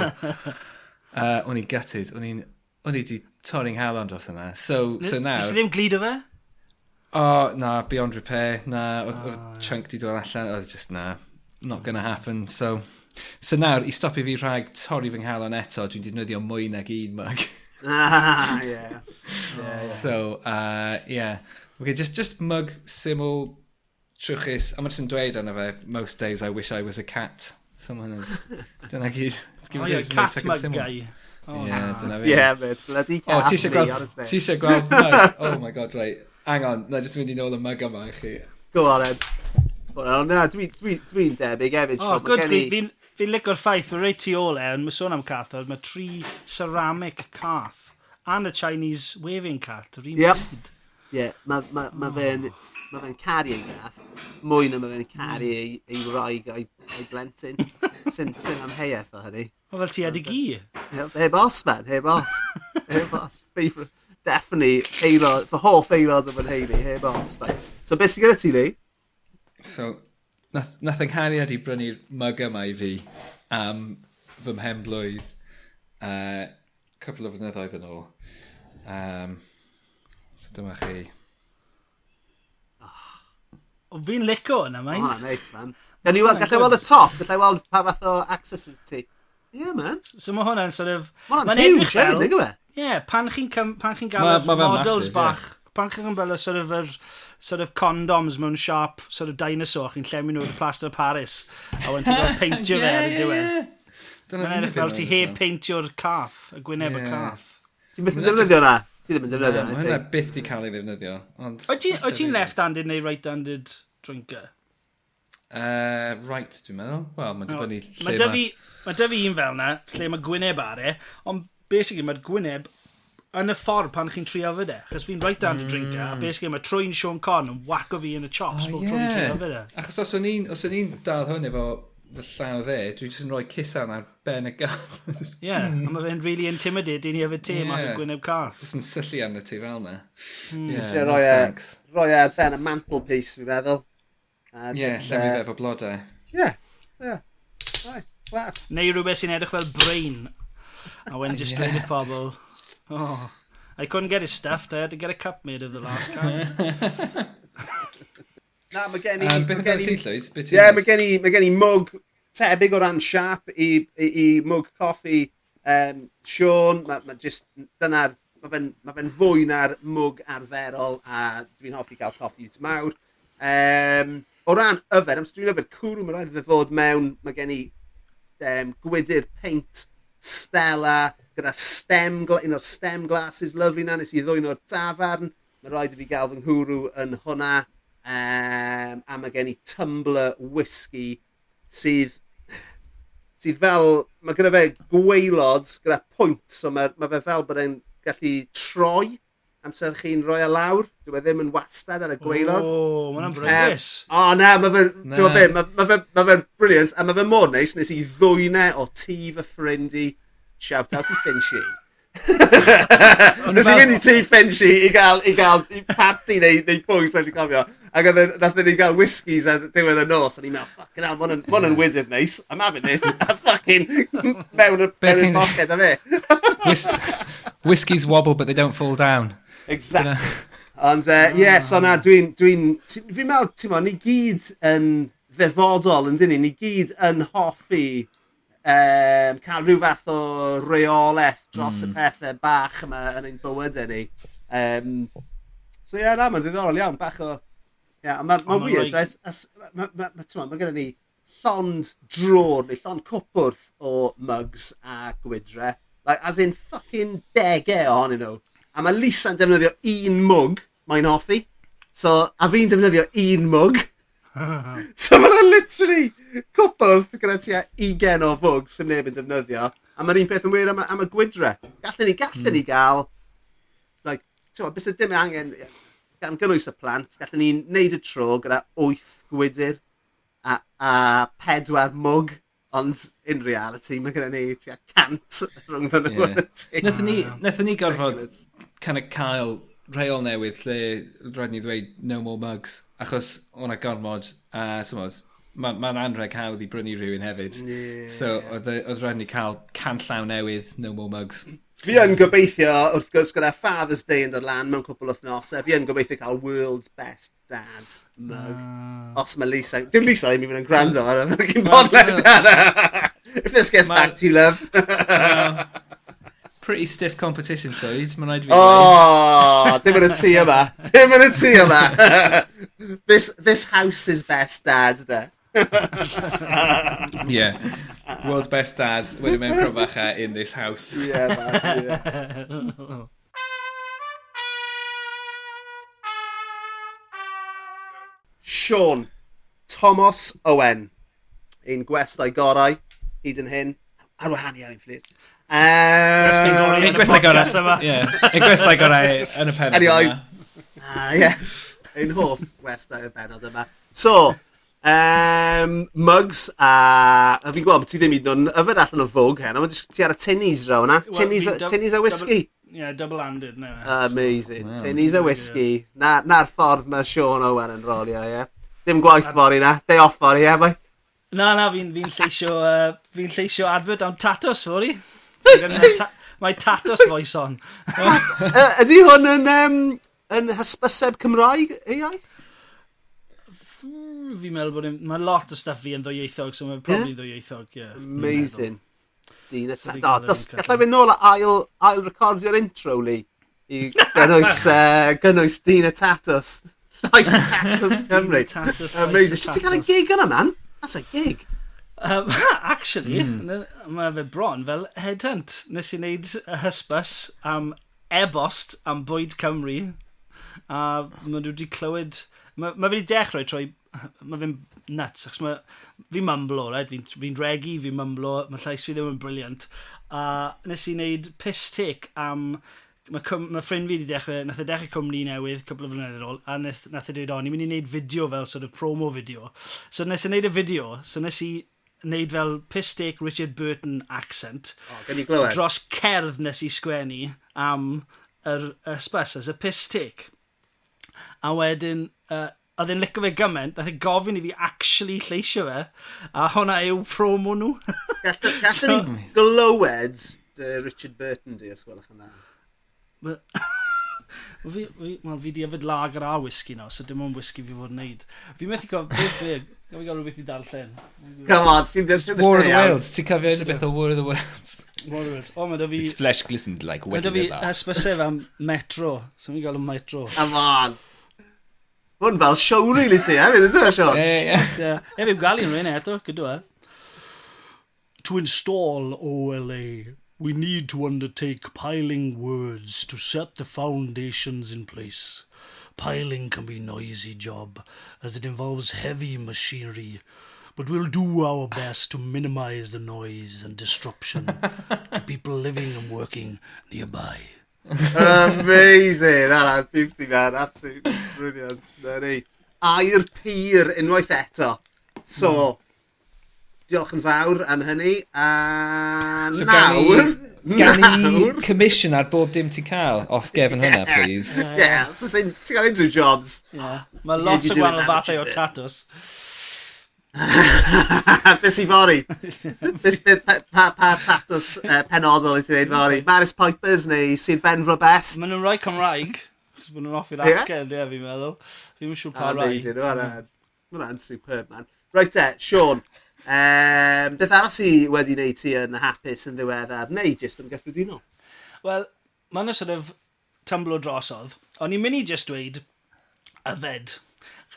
uh, o'n i'n gutted, o'n i'n... O'n i wedi torri'n halon dros yna. So, so nawr... Nes i ddim glid o fe? o, na, Beyond Repair, na, oedd oh, ah. chunk di dod allan, oedd just na, not gonna hmm. happen, so... So nawr, i stopio fi rhag torri fy nghalon eto, dwi'n defnyddio mwy nag un mag. ah, yeah. yeah, yeah. So, uh, yeah. Okay, just, just mug syml trwchus, a mae'n sy'n dweud arno fe, most days I wish I was a cat. Someone is... Dyna gyd. Oh, yeah, cat mug guy. Oh, yeah, dyna fi. Yeah, but bloody cat. Oh, ti eisiau gweld... Ti eisiau gweld mug? Oh my god, right. Hang on, na, jyst mynd i nôl y mug yma i chi. Go on, Ed. Wel, na, dwi'n dwi, dwi debyg hefyd. O, oh, good, fi'n fi, fi, fi licor ffaith, fe reit tu ôl e, ond mae sôn am cath, ond mae tri ceramic cath and a Chinese waving cat yr un yep. bryd. Ie, mae ma, ma, oh. fe'n ma fe caru ei gath, mwy na mae fe'n caru ei, ei wraig o'i, oi blentyn. Sy'n sy am heiaeth o hynny. O, fel ti ad i gi? Heb os, man, heb os. heb os. Favourite, definitely aelod, fy hoff aelod o fy nheulu, heb os. So beth sy'n gyda ti ni? So, nath, nath yng nghariad i brynu'r mug yma i fi am fy mhemblwydd uh, cwpl o flynyddoedd yn ôl. Um, so dyma chi. O, fi'n lico yna, mae'n. O, ah, nice, man. Gan i weld, oh, gallai weld y top, gallai weld pa fath o access ti. Yeah, man. So mae hwnna'n sort of... Mae'n huge, hefyd, nid yw e? yeah, pan chi'n chi gael ma, ma models massive, bach, pan chi'n gael sort of, yr, sort of condoms mewn siop, sort of dinosaur, chi'n llemi nhw o'r plaster Paris, a wedyn ti'n cael peintio fe ar y diwedd. Mae'n edrych fel ti heb peintio'r cath, y gwyneb yeah. y cath. Ti'n byth yn defnyddio na? Ti ddim yn defnyddio na, Hynna byth di cael ei ddefnyddio. Oed ti'n left-handed neu right-handed drinker? Uh, right, dwi'n meddwl. Wel, mae'n dibynnu lle mae... Mae dy fi un fel na, lle mae gwyneb ar e, ond basically mae'r gwyneb yn y ffordd pan chi'n trio fyd e. Chos fi'n right down to drinker, a mm. basically mae trwy'n Sean Conn yn waco fi yn y chops oh, bob yeah. troi'n trio fyd e. Achos os o'n i'n os o'n i'n dal hwn efo fy llaw dde, dwi'n jyst yn rhoi cusan ar ben y gaf. Ie, yeah, a mae fe'n really intimidated i ni efo te yeah. mas o Gwyneb Car. Jyst yn syllu arno ti fel na. Mm. Yeah, yeah, rhoi, a, e- rhoi e ar ben y mantelpiece, fi feddwl. Ie, yeah, lle mi fe efo blodau. Ie, ie. Neu rhywbeth sy'n edrych fel brain I went just yeah. with pobl. Oh, I couldn't get it stuffed, I had to get a cup made of the last cup. Na, mae gen i... Um, beth yn gen i llwyd? Ie, mae gen i, mae gen i mwg tebyg o ran siap i, i, i mwg coffi um, Sean. Mae ma just, dyna'r... Mae fe'n ma fe fwy na'r mwg arferol a dwi'n hoffi cael coffis mawr. Um, o ran yfed, am dwi'n yfed cwrw, mae rhaid fe fod mewn, mae gen i um, gwydr peint Stella, gyda stem, un o'r stem glasses lyfru na, nes i ddwy'n o'r tafarn. Mae rhaid i fi gael fy nghwrw yn hwnna. Um, a mae gen i tumbler whisky sydd sydd fel, mae gyda fe gweilod gyda pwynt, so mae, mae fe fel bod e'n gallu troi amser chi'n rhoi e lawr. Dyw e ddim yn wastad ar y gweilod. Oh, mae'n brydus. Um, o, oh, na, mae fe'n... Ti'n be, mae ma fe'n ma fe briliant. A mae fe mor neis, nes i ddwyne o tŷ fy ffrind i. Shout out i Finchi. nes i fynd i tŷ Finchi i gael, i gael i party neu, neu pwys, o'n i'n cofio. Ac oedd e, nath e ni gael whiskies ar diwedd y nos. A ni'n meddwl, ffacin hell, ma'n ma yn wydyr neis. I'm having this. A ffacin mewn y pocket a fe. Whiskies wobble but they don't fall down. Exactly. Ond, eh, ie, uh, yeah, so na, dwi'n... Dwi fi'n meddwl, ti'n mo, ni gyd yn ddefodol, yn dyn ni, ni gyd yn hoffi um, cael rhyw fath o reolaeth dros mm. y hmm. pethau bach yma yn ein bywydau e ni. Um, so ie, yeah, na, mae'n ddiddorol iawn, bach o... Ie, Yeah, mae'n ma weird, like... right? As, ma, ma, ma, mae gennym ni llond drôn, neu llond cwpwrth o mugs a gwydre. Like, as in fucking degau ohonyn nhw. A mae Lisa'n defnyddio un mwg mae'n hoffi. So, a fi'n defnyddio un mwg. so mae'n literally cwpl wrth gyda tua 20 o fwg sy'n neb yn defnyddio. A mae'r un peth yn wir am, am y gwydre. Gallen ni, gallen ni hmm. gael... Like, ti'n bys y dim angen gan gynnwys y plant, gallen ni wneud y tro gyda 8 gwydr a, a pedwar mwg. Ond in reality, mae gyda ni tua cant rhwng ddyn nhw yn y tîm. Nethon ni, nethon ni gorfod kind of cael rheol newydd lle rhaid ni ddweud no more mugs. Achos o'na gormod a tymod, mae'n ma, anreg hawdd i brynu rhywun hefyd. Yeah. So oedd rhaid ni cael can llaw newydd, no more mugs. Fi yn gobeithio, wrth gwrs, gyda Father's Day yn dod lan mewn cwpl thnosau, fi yn gobeithio cael World's Best Dad mug. Uh... Os mae Lisa... Dim Lisa i mi fynd yn gwrando ar y fucking podled hana! If this gets ma... back to you, love. uh, pretty stiff competition, Llywyd. Mae'n rhaid i fi... Oh, dim yn y tŷ yma. Dim yn y tŷ yma. this, this house is best, Dad, de. yeah. World's best dad wedi mewn crofachau in this house. yeah, man, yeah. Sean Thomas Owen un gwestai gorau hyd yn hyn ar wahaniau yn fflyd. Un gwestai gorau yma. Un gwestai gorau yn y penod yma. Anyway, ah, un hoff gwestai y benod yma. So, Um, mugs a... a fi'n gweld bod ti ddim hyd yn oed yn yfed allan o fwg hen, ond ti ar y tinnies raw na. Well, tinnies, a, tinnies a whisky. Yeah, double-handed. No, Amazing. Wow. Tinnies a whisky. Na'r na, na ffordd mae Sean Owen yn rolio, ie. Yeah. Dim gwaith fori na. Day off fori, ie, yeah, bai. Na, na, fi'n fi lleisio, uh, fi lleisio advert am tatos fori. Mae tatos voice on. Tat, ydy hwn yn, um, yn hysbyseb Cymraeg, ei iaith? Hmm, fi'n meddwl bod... Mae lot o stuff fi yn ddwyieithog, so mae'n probably yeah? ddwyieithog, ie. Yeah, Amazing. Dyn, so no, gallai fynd nôl ail, ail recordio'r intro, li, i gynnwys, uh, gynnwys Dyn y Tatos. Nice Tatos Cymru. Amazing. Ti'n cael ei gig yna, man? That's a gig. Um, actually, mm. mae fe bron fel headhunt. Nes i wneud y hysbys am e-bost am Bwyd Cymru. A mae nhw wedi clywed... Mae ma fe wedi dechrau trwy mae fe'n nuts, achos mae, fi'n mumblo, right? fi'n fi regu, fi'n mumblo, mae llais fi ddim yn briliant. A nes i wneud piss take am, mae ma ffrind fi wedi dechrau, nath e dechrau cwmni newydd, cwbl o flynedd yn ôl, a nath, nath e dweud, o, ni'n mynd i wneud fideo fel sort of promo fideo. So nes i wneud y fideo, so nes i wneud fel piss take Richard Burton accent. O, gen i glywed. Dros cerdd nes i sgwennu am yr ysbys, as y piss take. A wedyn, uh, oedd e'n licio fe gymaint, nath e gofyn i fi actually lleisio fe, a hwnna yw promo nhw. Gallwn so, ni glywed dy Richard Burton di, os gwelwch yn dda. fi, fi, well, fi di yfyd lag ar a whisky nawr, so dim ond whisky fi fod yn neud. Fi methu gof, beth big, gaf i gael rhywbeth i darllen. Come on, ti'n dweud War of the Worlds, ti'n cofio unrhyw beth o War of the Worlds. War of the Worlds. O, mae da fi... It's flesh glistened like wedding ever. Mae da fi hysbysef am Metro, so mi'n gael o Metro. Come on. Mae'n fel show really ti, e, fydd yn dweud shots? Ie, ie. fi'n gael un rhain eto, gyda e. To install OLA, we need to undertake piling words to set the foundations in place. Piling can be a noisy job, as it involves heavy machinery, but we'll do our best to minimize the noise and disruption to people living and working nearby. Amazing! Ala, 50 man, absolute brilliant. Na ni. Air pyr unwaith eto. So, hmm. diolch yn fawr am hynny. A so nawr... Gan i commission ar bob dim ti'n cael off gefn yeah. hwnna, please. Yeah, yeah. yeah. so ti'n cael unrhyw jobs. Yeah. Mae lot o wahanol fathau o tatws. Beth sy'n fori? Beth pa, pa tatws uh, penodol i ti'n neud fori? Maris Pipers neu Sir Benfro Best? Maen nhw'n rhoi Cymraeg. Chos maen nhw'n offi'r acen, ie, fi'n meddwl. Fi'n siŵr pa rai. Mae'n superb, man. Reit e, Sean. Um, beth arall sy wedi wneud ti yn hapus yn ddiweddar, neu jyst yn gyffredinol? Wel, mae'n sort of tumblo drosodd. O'n i'n mynd i just dweud yfed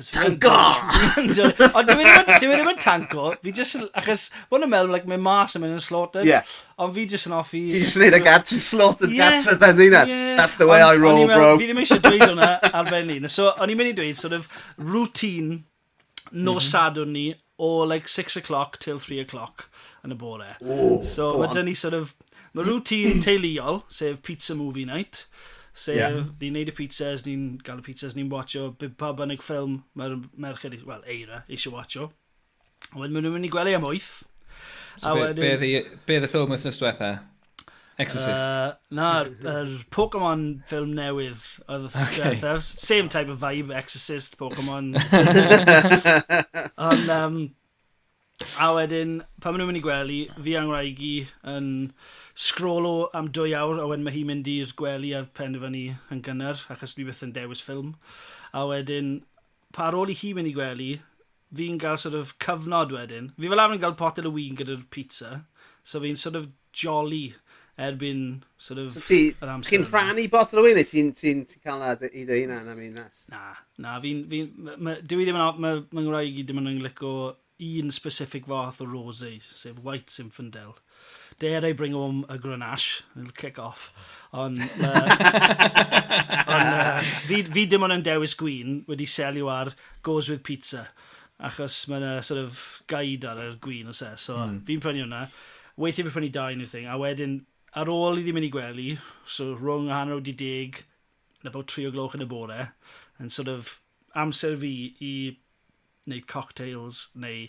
Tango! Ond dwi ddim yn tango, fi just, achos, bod yn meddwl, like, mae mas yn mynd yn slaughtered, yeah. ond fi just yn offi... Ti just yn neud y ti'n slaughtered yeah, gatra ben dina. Yeah. That's the way on, I roll, on, bro. Fi ddim eisiau dweud hwnna ar ben dina. So, o'n i'n mynd i dweud, sort of, routine nos mm -hmm. adwn ni o like 6 o'clock till 3 o'clock yn y bore. Ooh, so, mae dyn ni sort of, mae routine teuluol, sef pizza movie night, Sef, yeah. ni'n neud y pizzas, ni'n gael y pizzas, ni'n watcho, bydd pa bynnag ffilm mae'r merched, wel, Eira, eisiau watcho. A Wedyn maen nhw'n mynd i gwely am 8. So be, wedyn... be, the, be the ffilm wythnos diwetha? Exorcist. Uh, na, yr Pokemon ffilm newydd oedd y okay. Same type of vibe, Exorcist, Pokemon. Ond, um, A wedyn, pan maen nhw'n mynd i gwely, fi a'n wraigi yn sgrolo am dwy awr, a wedyn mae hi'n mynd i'r gwely a penderfynu yn gynnar, achos ni byth yn dewis ffilm. A wedyn, pa ar ôl i hi mynd i gwely, fi'n cael sort of cyfnod wedyn. Fi fel arfer yn cael potel o wyn gyda'r pizza, so fi'n sort of jolly erbyn sort of so ti, yr amser. Chi'n rhannu botel o win, ti'n ti, ti cael na i dy hunan? I mean, that's... Na, na, fi'n... Fi, dwi ddim yn... Mae ma, ma, ma, ma, ma, ma, ma, ma, ma, un specific fath o rosé, sef White Symphondel. Dare I bring home a Grenache, it'll kick off. Ond uh, on, uh, fi, fi dim ond yn dewis gwyn wedi selio ar Goes With Pizza, achos mae'n a sort of gaid ar y gwyn o se, So mm. fi'n prynu hwnna, weithio fi'n prynu dau thing, a wedyn ar ôl i ddim mynd i gwely, so rhwng hanner o di deg, yn about 3 o gloch yn y bore, yn sort of amser fi i neu cocktails, neu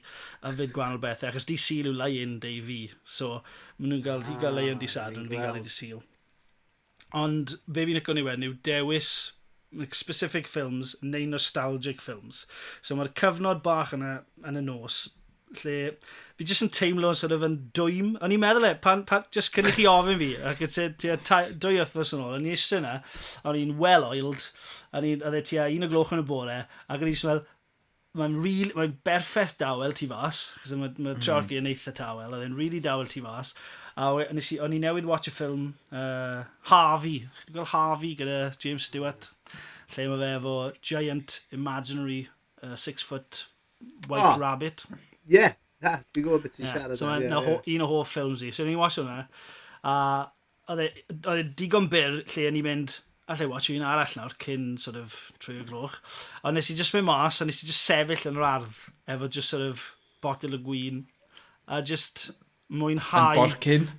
yfyd gwahanol bethau, achos di Sil yw Lion dei fi, so maen nhw'n gael, ah, i gael Lion di Sadwrn, fi'n gael ei di Sil. Ond be fi'n licio ni wedyn yw dewis specific films neu nostalgic films. So mae'r cyfnod bach yna yn y nos, lle fi jyst yn teimlo sort of yn dwym. O'n i'n meddwl e, pan, pan jyst cynnig chi ofyn fi, ac tua dwy wythnos yn ôl, o'n i eisiau yna, o'n i'n well oiled, o'n i'n, oedd e tua un o gloch yn y bore, ac o'n i'n meddwl, mae'n really, mae berffaith dawel tu fas, chos mae mae mm. mm. yn eitha tawel, oedd e'n really dawel tu fas. A o'n i newydd watch y ffilm, uh, Harvey, chi'n gael Harvey gyda James Stewart, lle mae fe efo giant imaginary uh, six foot white oh. rabbit. Ie, Yeah, dwi'n gwybod beth ti'n siarad. So mae'n yeah, yeah. un o hoff ffilms i, so ni'n watch hwnna, a e, oedd e digon byr lle o'n i'n mynd, allai watch un arall nawr cyn sort of trwy y gloch. Ond nes i just mynd mas a nes i just sefyll yn yr ardd efo just sort of botel y gwyn a just mwynhau. Yn borcyn?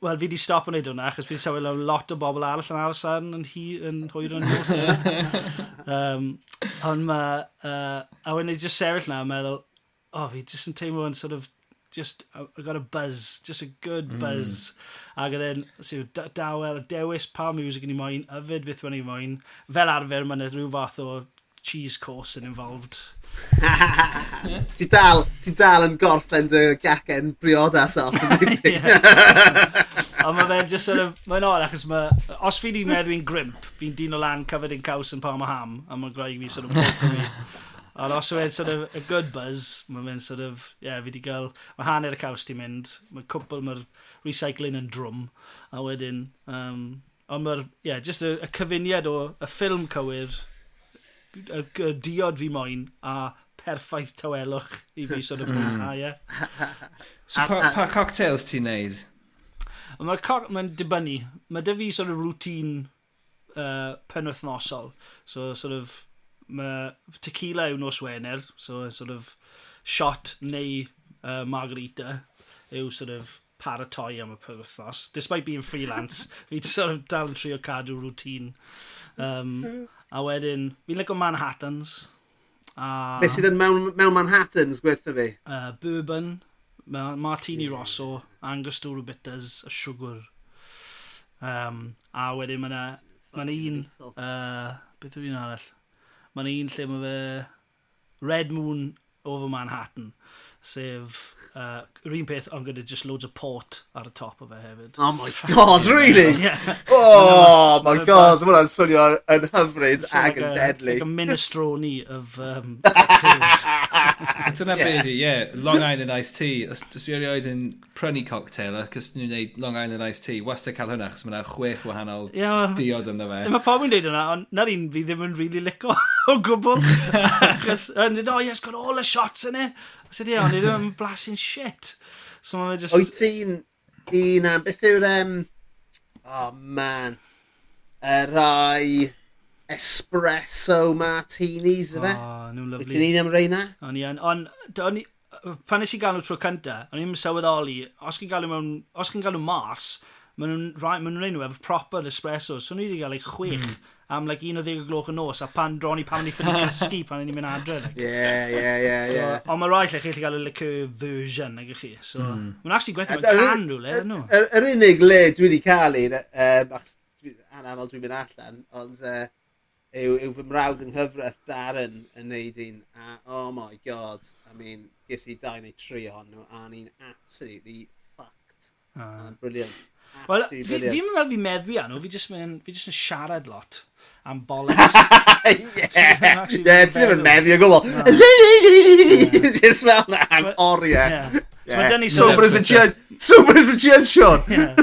Wel, fi di stop yn neud hwnna, achos fi di sawil lot o bobl arall yn aros yn, yn hi, yn hwyr yn nos. um, ond mae, uh, a wedyn i just sefyll na, meddwl, oh, fi just yn teimlo yn sort of just I, got a buzz, just a good mm. buzz. Ac then, so, dawel, dewis pa music yn ei moyn, yfyd beth wna'n ei moyn. Fel arfer, mae'n rhyw fath o cheese course yn involved. ti dal, ti dal yn gorffen dy gacen briodas off. Ond mae fe'n just sort of, mae'n oed achos mae, os fi di meddwi'n grimp, fi'n dyn o lan covered in caws yn pa ham, a mae'n gwraig fi sort of Ond os yw'n sort of a good buzz, mae'n mynd sort of, ie, yeah, fi wedi cael, mae hanner y caws di mynd, mae cwpl, mae'r recycling yn drwm, a wedyn, um, ond mae'r, ie, yeah, just y, y cyfuniad o y ffilm cywir, y, y diod fi moyn, a perffaith tawelwch i fi sort of hmm. mwynhau ie. So pa, pa cocktails ti'n neud? Mae'n ma dibynnu. Mae dy fi sort of routine uh, penwythnosol. So sort of mae tequila yw nos Wener, so sort of shot neu uh, margarita yw sort of paratoi am y pyrthos. Despite being freelance, fi sort of dal yn trio cadw routine. Um, a wedyn, fi'n lygo Manhattans. A, Be sydd yn mewn, mewn Manhattans gwerthu fi? Uh, bourbon, Martini yeah. Rosso, Angostura Bitters, a siwgr. Um, a wedyn mae ma un... Uh, beth yw'n arall? Mae'n un lle mae fe Red Moon over Manhattan sef uh, yr un peth ond gyda just loads of port ar y top o fe hefyd. Oh my god, really? yeah. Oh my god, mae hwnna'n swnio yn hyfryd so ag yn like deadly. Like a minestroni of um, cocktails. Dyna beth i, yeah, Long Island Iced Tea. Os dwi erioed yn prynu cocktail, cys nhw'n gwneud Long Island Iced Tea, wastad cael hwnna, chos mae'na chwech wahanol yeah, diod ynddo fe. Mae pob yn dweud hwnna, ond na'r un fi ddim yn really lico o gwbl. Chos, yn dweud, oh yes, got all the shots in it. Sut iawn, i ddim yn blasyn shit. So mae'n just... Wyt ti'n... Un am... Beth yw'r... Um... Oh, man. Y rai espresso martinis, yfe? Oh, nhw'n lyflu. Ti'n un am reina? O'n i yn. Ond, on, pan nes i gael nhw tro cynta, o'n i'n sylweddoli, os chi'n gael nhw mewn, os chi'n gael nhw mas, maen nhw'n rhaid, maen nhw'n efo proper espresso, so ni wedi cael ei chwech. Mm am like, un o ddeg o gloch y nos, a pan dron i pan ni'n ffynnu cysgu pan ni'n mynd adre. Like. Yeah, yeah, yeah, so, yeah. Ond mae rhaid lle chi'n gael y liqueur version, nag chi. So, mm. mae'n actually gwerthu mewn can rhywle, ydyn nhw. Yr unig le dwi wedi cael un, um, anamal dwi'n mynd allan, ond uh, yw, yw fy mrawd yng nghyfraith Darren yn neud un, a oh my god, I mean, ges i dau neu tri ohon nhw, a ni'n absolutely fucked. Uh, brilliant. Wel, fi, fi'n meddwl fi meddwi anu, fi jyst yn siarad lot am bollocks. yeah, ti ddim yn meddi o gwbl. Just fel na, am oriau. Yeah. So, Sober as a judge. Sober as a judge, Sean. yeah.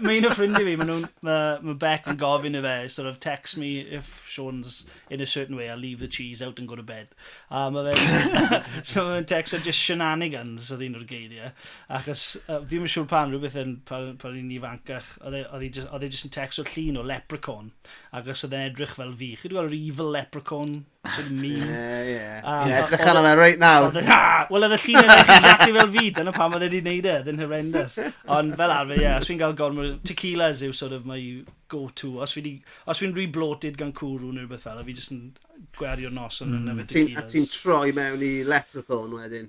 Mae un o ffrindiau fi, mae nhw'n... Mae ma Beck yn gofyn i fe, sort of text me if Sean's in a certain way, I'll leave the cheese out and go to bed. A mae fe... so mae'n text o just shenanigans oedd un o'r geiriau. Achos uh, fi'n siŵr pan rhywbeth yn pan, pan i'n ifancach, oedd e, e just e yn text o llun o leprechaun agos oedd e'n edrych fel fi. Chi wedi gweld yr evil leprechaun sy'n mean? Ie, ie. Edrych arno fe e- right now. E- Wel, oedd y llun yn edrych exactly fel fi, dyna pam oedd e wedi gwneud e, dyn horrendous. Ond fel arfer, ie, yeah, os fi'n cael gormod, tequilas yw sort of my go-to. Os fi'n fi re-bloated gan cwrw neu rhywbeth fel, a fi jyst yn gwerio'r nos yn mm. yna tequilas. A ti'n troi mewn i leprechaun wedyn?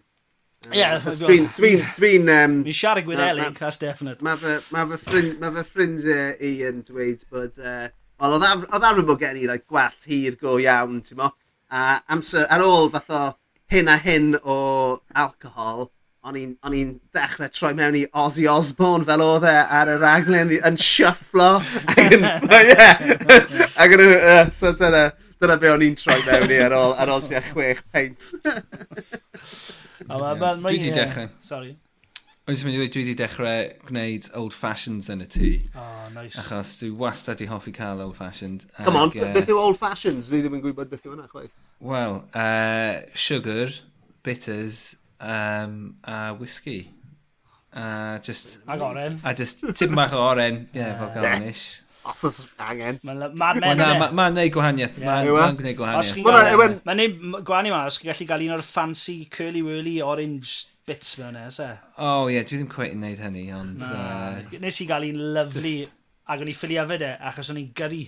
Ie, yeah, dwi'n... Dwi'n... Dwi'n um, Mi siarad gwyddeleg, that's definite. Mae fy ffrindiau e i yn dweud bod... Uh, Wel, oedd ar, arfer bod gen i like, gwallt hir go iawn, ti'n mo? A amser, ar ôl fath o hyn a hyn o alcohol, o'n i'n dechrau troi mewn i Ozzy Osbourne fel oedd e ar y raglen yn shufflo ac yn... Ie! Ac yn... So dyna, dyna be o'n i'n troi mewn i ar ôl, ar ôl tua chwech peint. Dwi wedi dechrau. Sorry. O'n i'n mynd i ddweud, dwi wedi dechrau gwneud old fashions yn y tŷ. Oh, nice. Achos dwi wastad i hoffi cael old fashions. Come on, uh, beth yw old fashions? Fi ddim yn gwybod beth yw hwnna, chwaith. Wel, uh, sugar, bitters, um, a whisky. Uh, just... Ag oren. A just tip bach o oren, ie, yeah, fel garnish os oes angen. Mae'n ma, ma, ma, ma neud gwahaniaeth. Yeah. Mae'n gwneud gwahaniaeth. Mae'n ma neud gwahaniaeth ma, os chi'n gallu gael un o'r fancy curly-whirly orange bits mewn e, se? O, oh, ie, yeah, dwi ddim cwet yn neud hynny, ond... Uh, nes i gael un lyflu, ac o'n i ffili afed e, achos o'n i'n gyrru.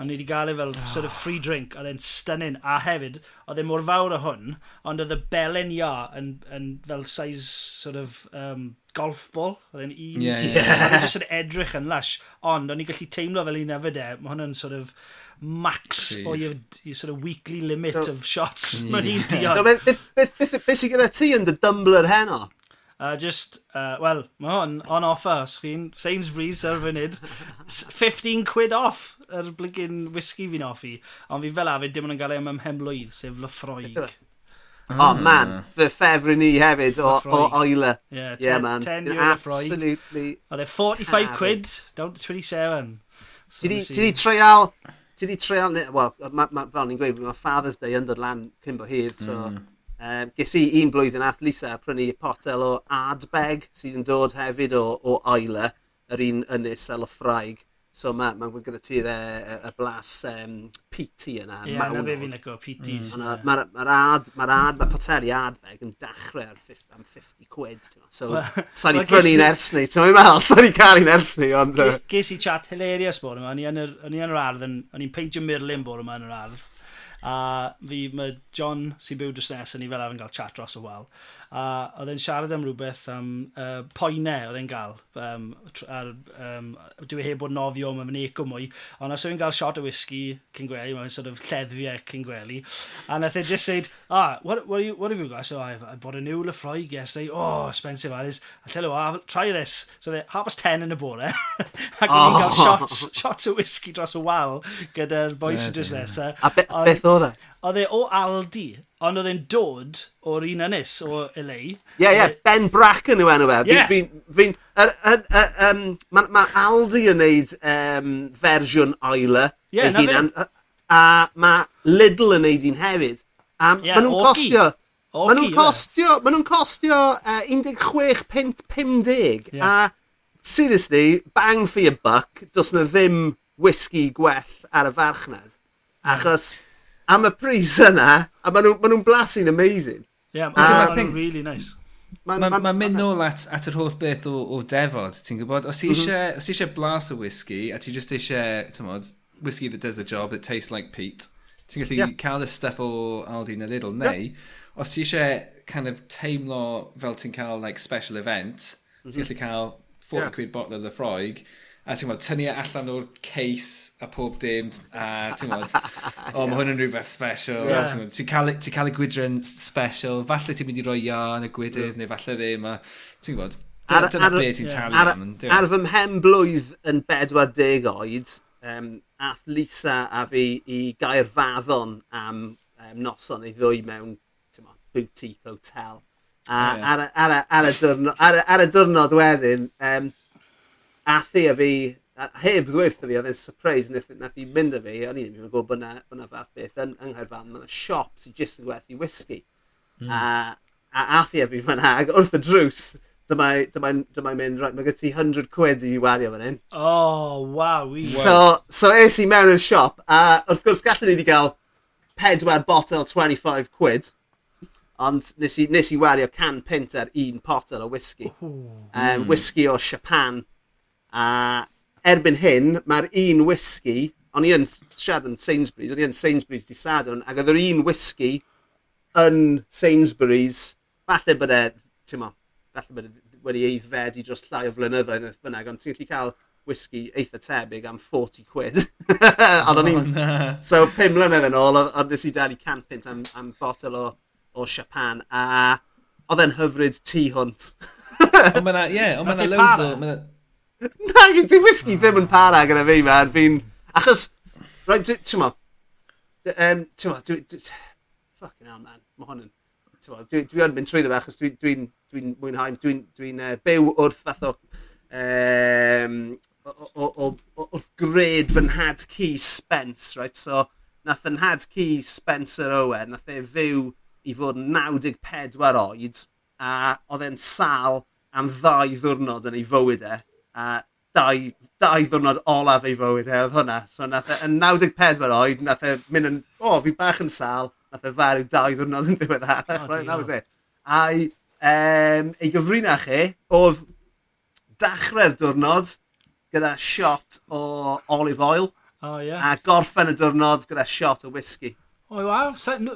O'n i wedi gael e fel oh. sort of free drink, oedd e'n stunning, a hefyd, oedd e mor fawr o hwn, ond oedd y belen ia yn, yn fel size sort of um, golf ball, oedd e'n un. Ie, ie. Oedd jyst yn edrych yn lush, ond o'n i gallu teimlo fel un efo de, mae hwnna'n sort of max o your, your sort of weekly limit of shots yeah. mae'n un diod. No, beth, beth, beth sy'n gyda ti yn dy dumbler heno? Uh, just, uh, well, mae hwn on offer, chi'n Sainsbury's ar fynyd, 15 quid off yr er bligyn whisky fi'n offi, ond fi fel afyd dim ond yn gael ei am ymhenblwydd, sef Lefroig. Mm. Oh man, fy ffefryn ni hefyd o, o Euler. Yeah, ten, yeah man. 10 euro Absolutely. Oedd e 45 quid, down to 27. Ti di treial, ti di treial, wel, fel ni'n gweud, mae Father's Day yn dod lan cyn bo hir, so... Mm. Um, ges i un blwyddyn ath Lisa prynu potel o Ardbeg sydd yn dod hefyd o, o Euler, yr un ynys el o ffraig. So mae ma gyda ti'r y, y blas um, PT yna. Ie, yeah, na be fi'n lygo, PTs. Mm. Mae'r ma, ma ad, mae'r ad, mae poteri adfeg yn dechrau ar 50, am 50 quid. So, sa'n i prynu'n ers ni, ti'n meddwl, sa'n i cael un ers ni. Ond, ges i chat hilarious bod yma, o'n i yn yr ardd, o'n i'n peintio Merlin bod yma yn yr ardd. A fi, mae John sy'n byw dros nes, o'n i fel arfer yn cael chat dros y wal. Well a oedd e'n siarad am rhywbeth am uh, poenau oedd e'n gael. Um, ar, um, dwi heb bod nofio, mae'n mynd eco mwy, ond os oedd e'n gael shot o whisky cyn gwely, mae'n sort of lleddiau e cyn gwely, a nath e just said, ah, what, what, you, what have you got? So I've, I bought a new Lafroig yesterday, oh, expensive that is, I'll tell you what, I'll try this. So they, half past ten yn y bore, ac oh. o'n cael shots, shots o whisky dros y wal gyda'r boys yeah, just nesaf. A be, beth oedd e? Oedd e o Aldi, ond oedd e'n dod o'r un ynys o LA. Ie, yeah, ie, yeah, e- Ben Bracken yw enw e. Yeah. Fi'n... Fi, er, er, er, um, Mae ma Aldi yn neud um, fersiwn Oila. Ie, yeah, na hunan. A, a mae Lidl yn neud un hefyd. A um, yeah, maen nhw'n costio... Maen nhw'n costio, ma nhw'n costio uh, 16.50. pint A seriously, bang for your buck, does na ddim whisky gwell ar y farchnad. Achos am y pris yna, a maen nhw'n ma nhw blasu'n amazing. Ie, yeah, maen nhw'n really nice. Mae'n ma, ma, ma mynd nôl at, at yr holl beth o, o defod, ti'n gwybod? Os ti eisiau mm -hmm. blas o whisky, a ti just eisiau, ti'n modd, whisky that does the job, that tastes like peat, ti'n gallu yeah. cael y stuff o Aldi yn y Lidl, neu, yeah. os ti eisiau kind of teimlo fel ti'n cael like, special event, mm -hmm. ti'n mhm. gallu cael 40 yeah. quid bottle o Lefroig, a ti'n gwybod, tynnu e allan o'r ceis a pob dim, a ti'n gwybod, o, mae hwn yn rhywbeth special. Yeah. Ti'n cael, e, ti cael y gwydryn special, falle ti'n mynd i roi ia yn y gwydr, yeah. neu falle ddim, a ti'n gwybod, dyna, dyna ar, be ti'n yeah. talu ar, am. Ar fy mhen blwydd yn 40 oed, um, ath Lisa a fi i gair faddon am um, noson ei ddwy mewn ma, boutique hotel. A oh, yeah. ar, ar, ar, ar, y diwrnod, ar, ar y diwrnod wedyn, um, athi a fi, a heb ddweud fi, oedd e'n surprise nath, nath i mynd â fi, o'n i'n mynd gwybod bod yna bod na fath beth yn yng Nghaerfan, mae'n siop sy'n jyst yn gwerthu whisky. Mm. A, a athi a fi fan'na, ac wrth y drws, dyma'i dyma, dyma mynd, right, mae gen ti 100 quid i wario fan hyn. Oh, waw, i. So, so es i mewn i'r siop, a wrth gwrs gallwn ni wedi cael pedwar botel 25 quid, ond nes i, nes i wario can pint ar un potel o whisky. Um, mm. Whisky o Japan, A erbyn hyn, mae'r un whisky, o'n i yn siarad am Sainsbury's, o'n i yn Sainsbury's di sadwn, ac oedd yr un whisky yn Sainsbury's, falle bod e, ti'n mo, falle bod e wedi ei feddu dros llai o flynyddoedd yn bynnag, ond ti'n gallu cael whisky eitha tebyg am 40 quid. ond o'n i'n... So, pum mlynedd yn ôl, ond nes i dalu can pint am, am botel o, o Japan, a oedd e'n hyfryd tu hwnt. ond mae'na, ie, yeah, ond mae'na loads o... Na, di whisky ddim yn para gyda fi, man. Fi'n... Achos... Right, ti'n mo... Um, ti'n mo... Fucking hell, man. Mae hwn yn... Dwi, dwi yn mynd trwy fe achos dwi'n dwi, dwi mwynhau, dwi'n dwi uh, byw wrth fath o, um, o, o, o, wrth gred fy nhad ci Spence, right? So, nath yn nhad ci Spencer Owen, nath e fyw i fod yn 94 oed, a oedd e'n sal am ddau ddwrnod yn ei fywyd e, a dau, dau ddwrnod olaf ei fywyd e, oedd hwnna. So nath e, yn 94 oed, nath e mynd yn, o, oh, fi bach yn sal, nath e farw dau ddwrnod yn diwedd e. arach. Oh, right, that was it. A'i um, ei gyfrinach e, oedd dachrau'r diwrnod gyda shot o olive oil. Oh, yeah. A gorffen y diwrnod gyda shot o whisky. O, oh, waw.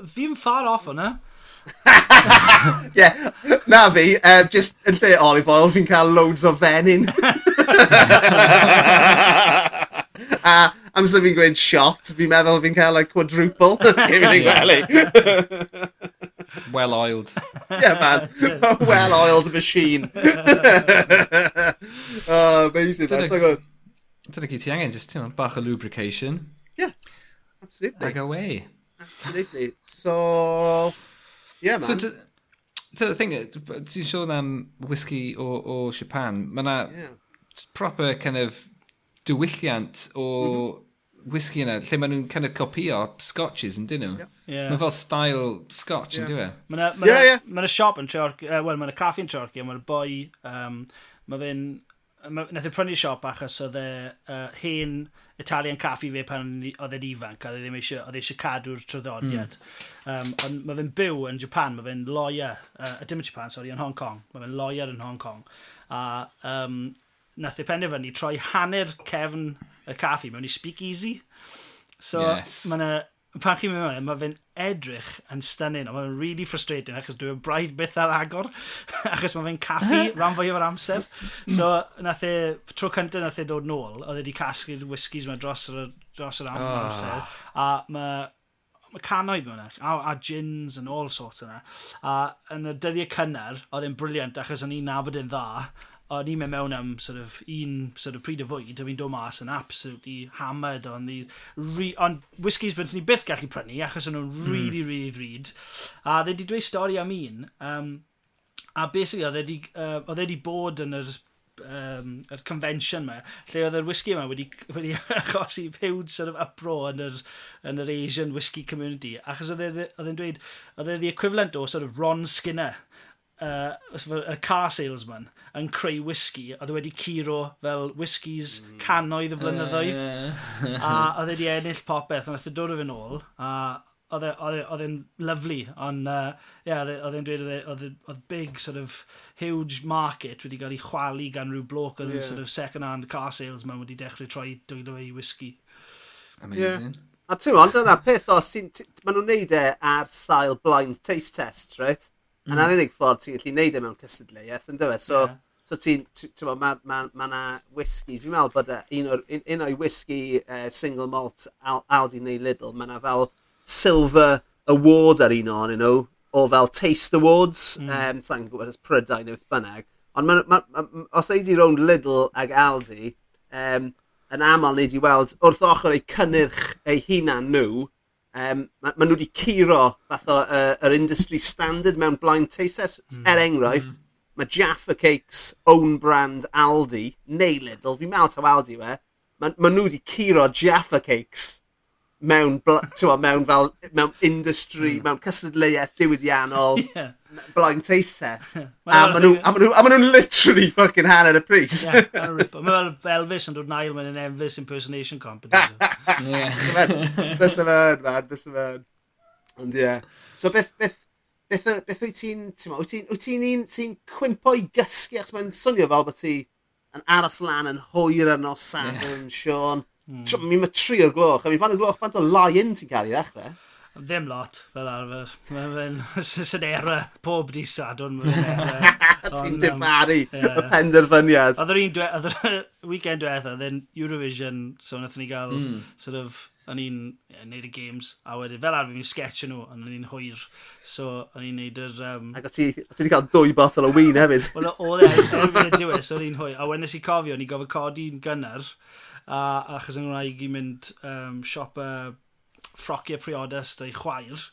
Fi'n far off hwnna. Ie, yeah. na fi, um, just yn lle olive oil, fi'n cael loads o fenyn. a amser fi'n gweud shot, fi'n meddwl fi'n cael like, quadruple. Cyn fi'n gwely. Well oiled. yeah, man. A well oiled machine. oh, amazing. Dyna, so good. Dyna gyd ti angen, just you know, bach o lubrication. Yeah, absolutely. Ag away. Absolutely. So, Yeah, man. So, Dyna'r thing, ti'n sôn am whisky o, o Japan, mae yna yeah. proper kind of diwylliant o mm whisky yna, lle maen nhw'n kind of copio scotches yn dyn nhw. Yeah. Mae fel style scotch yn yeah. dyn nhw. Siop yn Treorci, uh, wel, mae yna caffi yn Treorci, mae'n boi, um, mae fe'n nath e prynu siop achos oedd e uh, hen Italian caffi fe pan oedd e'n ifanc, oedd e ddim eisiau, oedd e eisiau cadw'r tryddodiad. Mm. Um, ond mae fe'n byw yn Japan, mae fe'n lawyer, uh, dim yn Japan, sorry, yn Hong Kong, mae fe'n lawyer yn Hong Kong. A um, nath e penderfynu troi hanner cefn y caffi mewn i speakeasy. So yes. mae yna pan chi'n mynd mewn, mae fe'n edrych yn stunning, ond mae'n really frustrating achos dwi'n e braidd byth ar agor, achos mae fe'n caffi rhan fwy o'r amser. So, nath e, tro cyntaf nath e dod nôl, oedd e wedi casglu'r whiskies yma dros yr, dros yr am oh. amser, a mae ma canoedd mewn a, a gins and all sorts yna. A yn y dyddiau cynnar, oedd e'n briliant achos o'n i'n nabod yn dda, o'n i'n mynd mewn am sort of, un sort of pryd o fwyd, a fi'n dod mas yn absolutely hammered on these... Re, on whiskies bydd ni byth gallu prynu, achos o'n nhw'n hmm. really, mm. really ddrud. A dde di dweud stori am un, um, a basically oedd e uh, wedi e bod yn yr um, yr convention yma, lle oedd yr whisky yma wedi, wedi achosi pewd sort of upro yn yr, yn yr Asian whisky community, achos oedd e e'n dweud, oedd e the equivalent o sort of Ron Skinner, uh, y car salesman yn creu whisky, oedd wedi curo fel whiskies mm. canoedd y flynyddoedd, a oedd e wedi ennill popeth, ond oedd dod o fe nôl, a oedd e, e, e'n lyflu, ond uh, yeah, oedd e'n dweud oedd big sort of huge market wedi cael ei chwalu gan rhyw bloc oedd yeah. sort of second hand car salesman wedi dechrau troi dwylo ei whisky. Amazing. Yeah. A ti'n ond, dyna peth os maen nhw'n neud e ar sail blind taste test, right? Mm. A'n unig ffordd ti'n gallu neud e mewn cystadleuaeth, yn dweud. So, yeah. so ti'n, ti'n ma, ma, ma, ma na whiskies, fi'n meddwl bod e, un o'r, un, un o'i whisky uh, single malt Al, Aldi neu Lidl, mae na fel silver award ar un o'n nhw, o fel taste awards, mm. um, sa'n gwybod ys prydau neu bynnag. Ond ma, ma, ma, os ei di rownd Lidl ag Aldi, um, yn aml neu di weld wrth ochr eu cynnyrch eu hunan nhw, um, maen ma nhw wedi curo fath o uh, yr industry standard mewn blind taste test. Mm. Er enghraifft, mm. mae Jaffa Cakes own brand Aldi, neu Lidl, fi'n meddwl taw Aldi we, maen ma nhw wedi curo Jaffa Cakes mewn, mewn, fel, mewn industry, mm. mewn cystadleuaeth diwydiannol. yeah. blind taste test. a maen nhw'n literally fucking hanner y pris. Mae fel Elvis yn dod nail mewn yn Elvis impersonation competition. Bys y fyrn, man, bys y fyrn. Ond ie. So beth, beth, beth, beth wyt ti'n, ti'n wyt ti'n ti un sy'n cwimpo i gysgu, achos mae'n swnio fel bod ti yn aros lan yn hwyr yn o Sadwrn, Sean. Hmm. Mi mae tri o'r gloch, a mi fan o'r gloch, fan o lion ti'n cael i ddechrau. Ddim lot, fel arfer. Mae'n synera pob disadwn. Ti'n diffaru y penderfyniad. Oedd yr un weekend diwetha, then Eurovision, so wnaethon ni gael, mm. sort of, o'n i'n neud y games, a wedyn fel arfer fi'n sketch nhw, ond o'n i'n hwyr, so o'n i'n neud yr... Um... Ac o ti wedi cael dwy botol o wyn hefyd. Wel, oedd e, erbyn y diwedd, so o'n i'n hwyr, a wedyn nes i cofio, o'n i'n gofod codi'n gynnar, a achos yn Nghymru i mynd um, siop uh, ffrociau priodas da'i chwaer.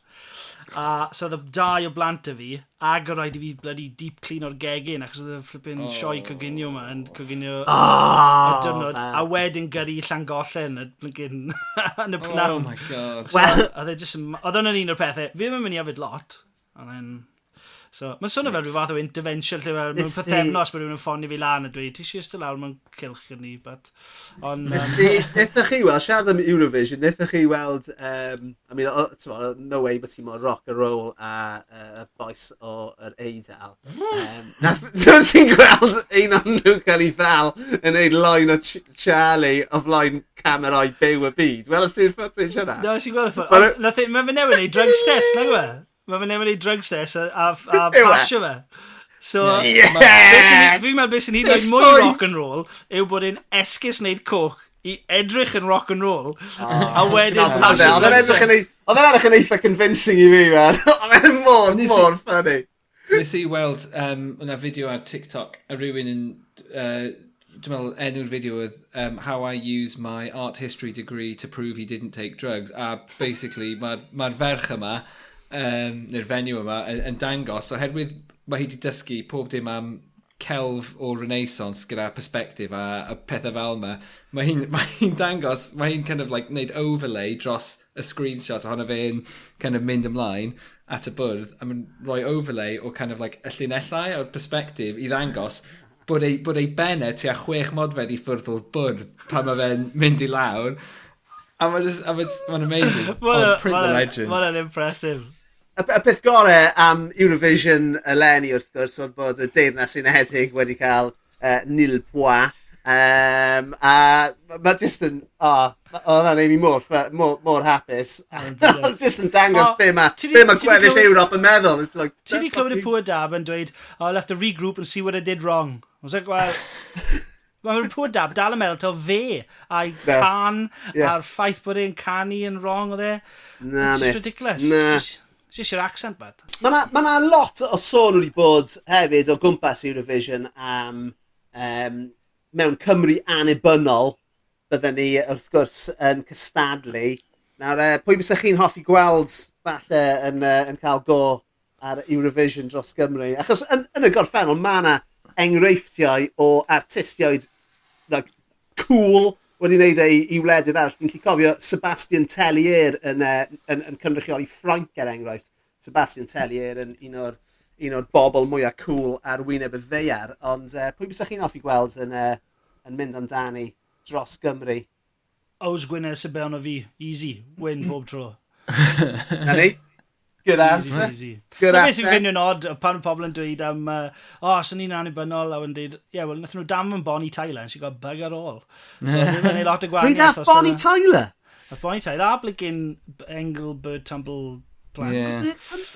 A so oedd y dau o blant y fi, ag o roed i fi bloody deep clean o'r gegin, achos oedd y flippin oh. sioi coginio yma yn coginio oh, y dyrnod. Man. A wedyn gyrru Llangollen yn y pnawn. Oh my god. Well, oedd e o'n un o'r pethau. Fi ddim yn mynd i afyd lot, ond then So, mae'n swnio fel rhyw fath o intervention lle mae'n mewn pethefnos mae rhywun yn ffonio fi lan a dweud, ti eisiau ystod lawr mewn cilch yn ni, but... On, um... Nethach chi weld, siarad am Eurovision, nethach chi weld, um, I mean, o, o, no way bod ti mor rock and roll a uh, boes o'r Eidal. Um, Dwi'n ti'n gweld un o'n nhw cael ei fel yn ei loen o Charlie o flaen camerau byw y byd. Wel, ys ti'n ffotage yna? No, ys i'n gweld y ffotage. Mae'n fe newid ei drugs test, nag yw e? Mae fe'n newid drugs test a, a, a pasio e? fe. So, yeah. fi'n meddwl beth sy'n hyd yn mwy rock and roll yw bod e'n esgus wneud coch i edrych yn rock and roll ah, a wedyn pasio drugs. Oedd e'n edrych yn eitha convincing i fi, man. Oedd e'n mor, mor funny. Nes i weld um, yna fideo ar TikTok a rhywun yn, uh, dwi'n meddwl, enw'r fideo oedd um, How I Use My Art History Degree to Prove He Didn't Take Drugs a basically mae'r ma ferch yma um, neu'r fenyw yma, yn, yn dangos, oherwydd mae hi wedi dysgu pob dim am celf o renaissance gyda perspektif a, a pethau fel yma, mae hi'n ma hi dangos, mae hi'n kind of like neud overlay dros y screenshot ohono fe'n kind of mynd ymlaen at y bwrdd a mae'n rhoi overlay o kind of like y llinellau o'r perspektif i ddangos bod ei, bod ei benne tua chwech modfedd i ffwrdd o'r bwrdd pan mae fe'n mynd i lawr. A mae'n ma amazing. Mae'n oh, print the legend. Mae'n impressive y, y peth gorau am Eurovision eleni wrth gwrs oedd bod y deyrnas unedig wedi cael uh, nil pwa. Um, a mae jyst yn... O, oedd hwnna'n ei mi mor, mor, mor hapus. jyst yn dangos oh, be mae ma gweddill Ewrop yn meddwl. Like, ti di clywed y pwy dab yn dweud, oh, I'll have to regroup and see what I did wrong. I was like, well... Mae'r pwy dab dal yn meddwl fe a'i no. can yeah. a'r ffaith bod e'n canu yn wrong o dde. Na, It's ridiculous. Na. Just, Si eisiau'r accent bad? Mae yna ma, lot o sôn wedi bod hefyd o gwmpas Eurovision am um, mewn Cymru anibynnol bydden ni wrth gwrs yn cystadlu. Nawr, uh, pwy bys chi'n hoffi gweld falle yn, uh, yn cael go ar Eurovision dros Gymru? Achos yn, yn y gorffennol mae yna enghreifftiau o artistiaid like, cool wedi wneud ei i, wledydd arall. Dwi'n gallu cofio Sebastian Tellier yn, uh, yn, yn cynrychioli Ffrainc er enghraifft. Sebastian Tellier yn un o'r un o'r bobl mwyaf cool ar wyneb y ddeiar, ond uh, pwy bys chi'n hoffi gweld yn, uh, yn mynd amdani dros Gymru? Oes Gwynedd Sebeon o fi, easy, win bob tro. Na ni? Good answer. Easy, easy. Good answer. beth sy'n ffindio'n od pan pobl yn dweud am, uh, o, oh, sy'n ni'n anibynnol, a wedyn dweud, ie, yeah, wel, nath nhw dam yn Bonnie Tyler, and she got bug ar ôl. So, dwi'n ei lot o gwahaniaeth. Pryd ath Bonnie Tyler? Nath Bonnie Tyler, a blygyn Engelbert Tumble blaen. Yeah.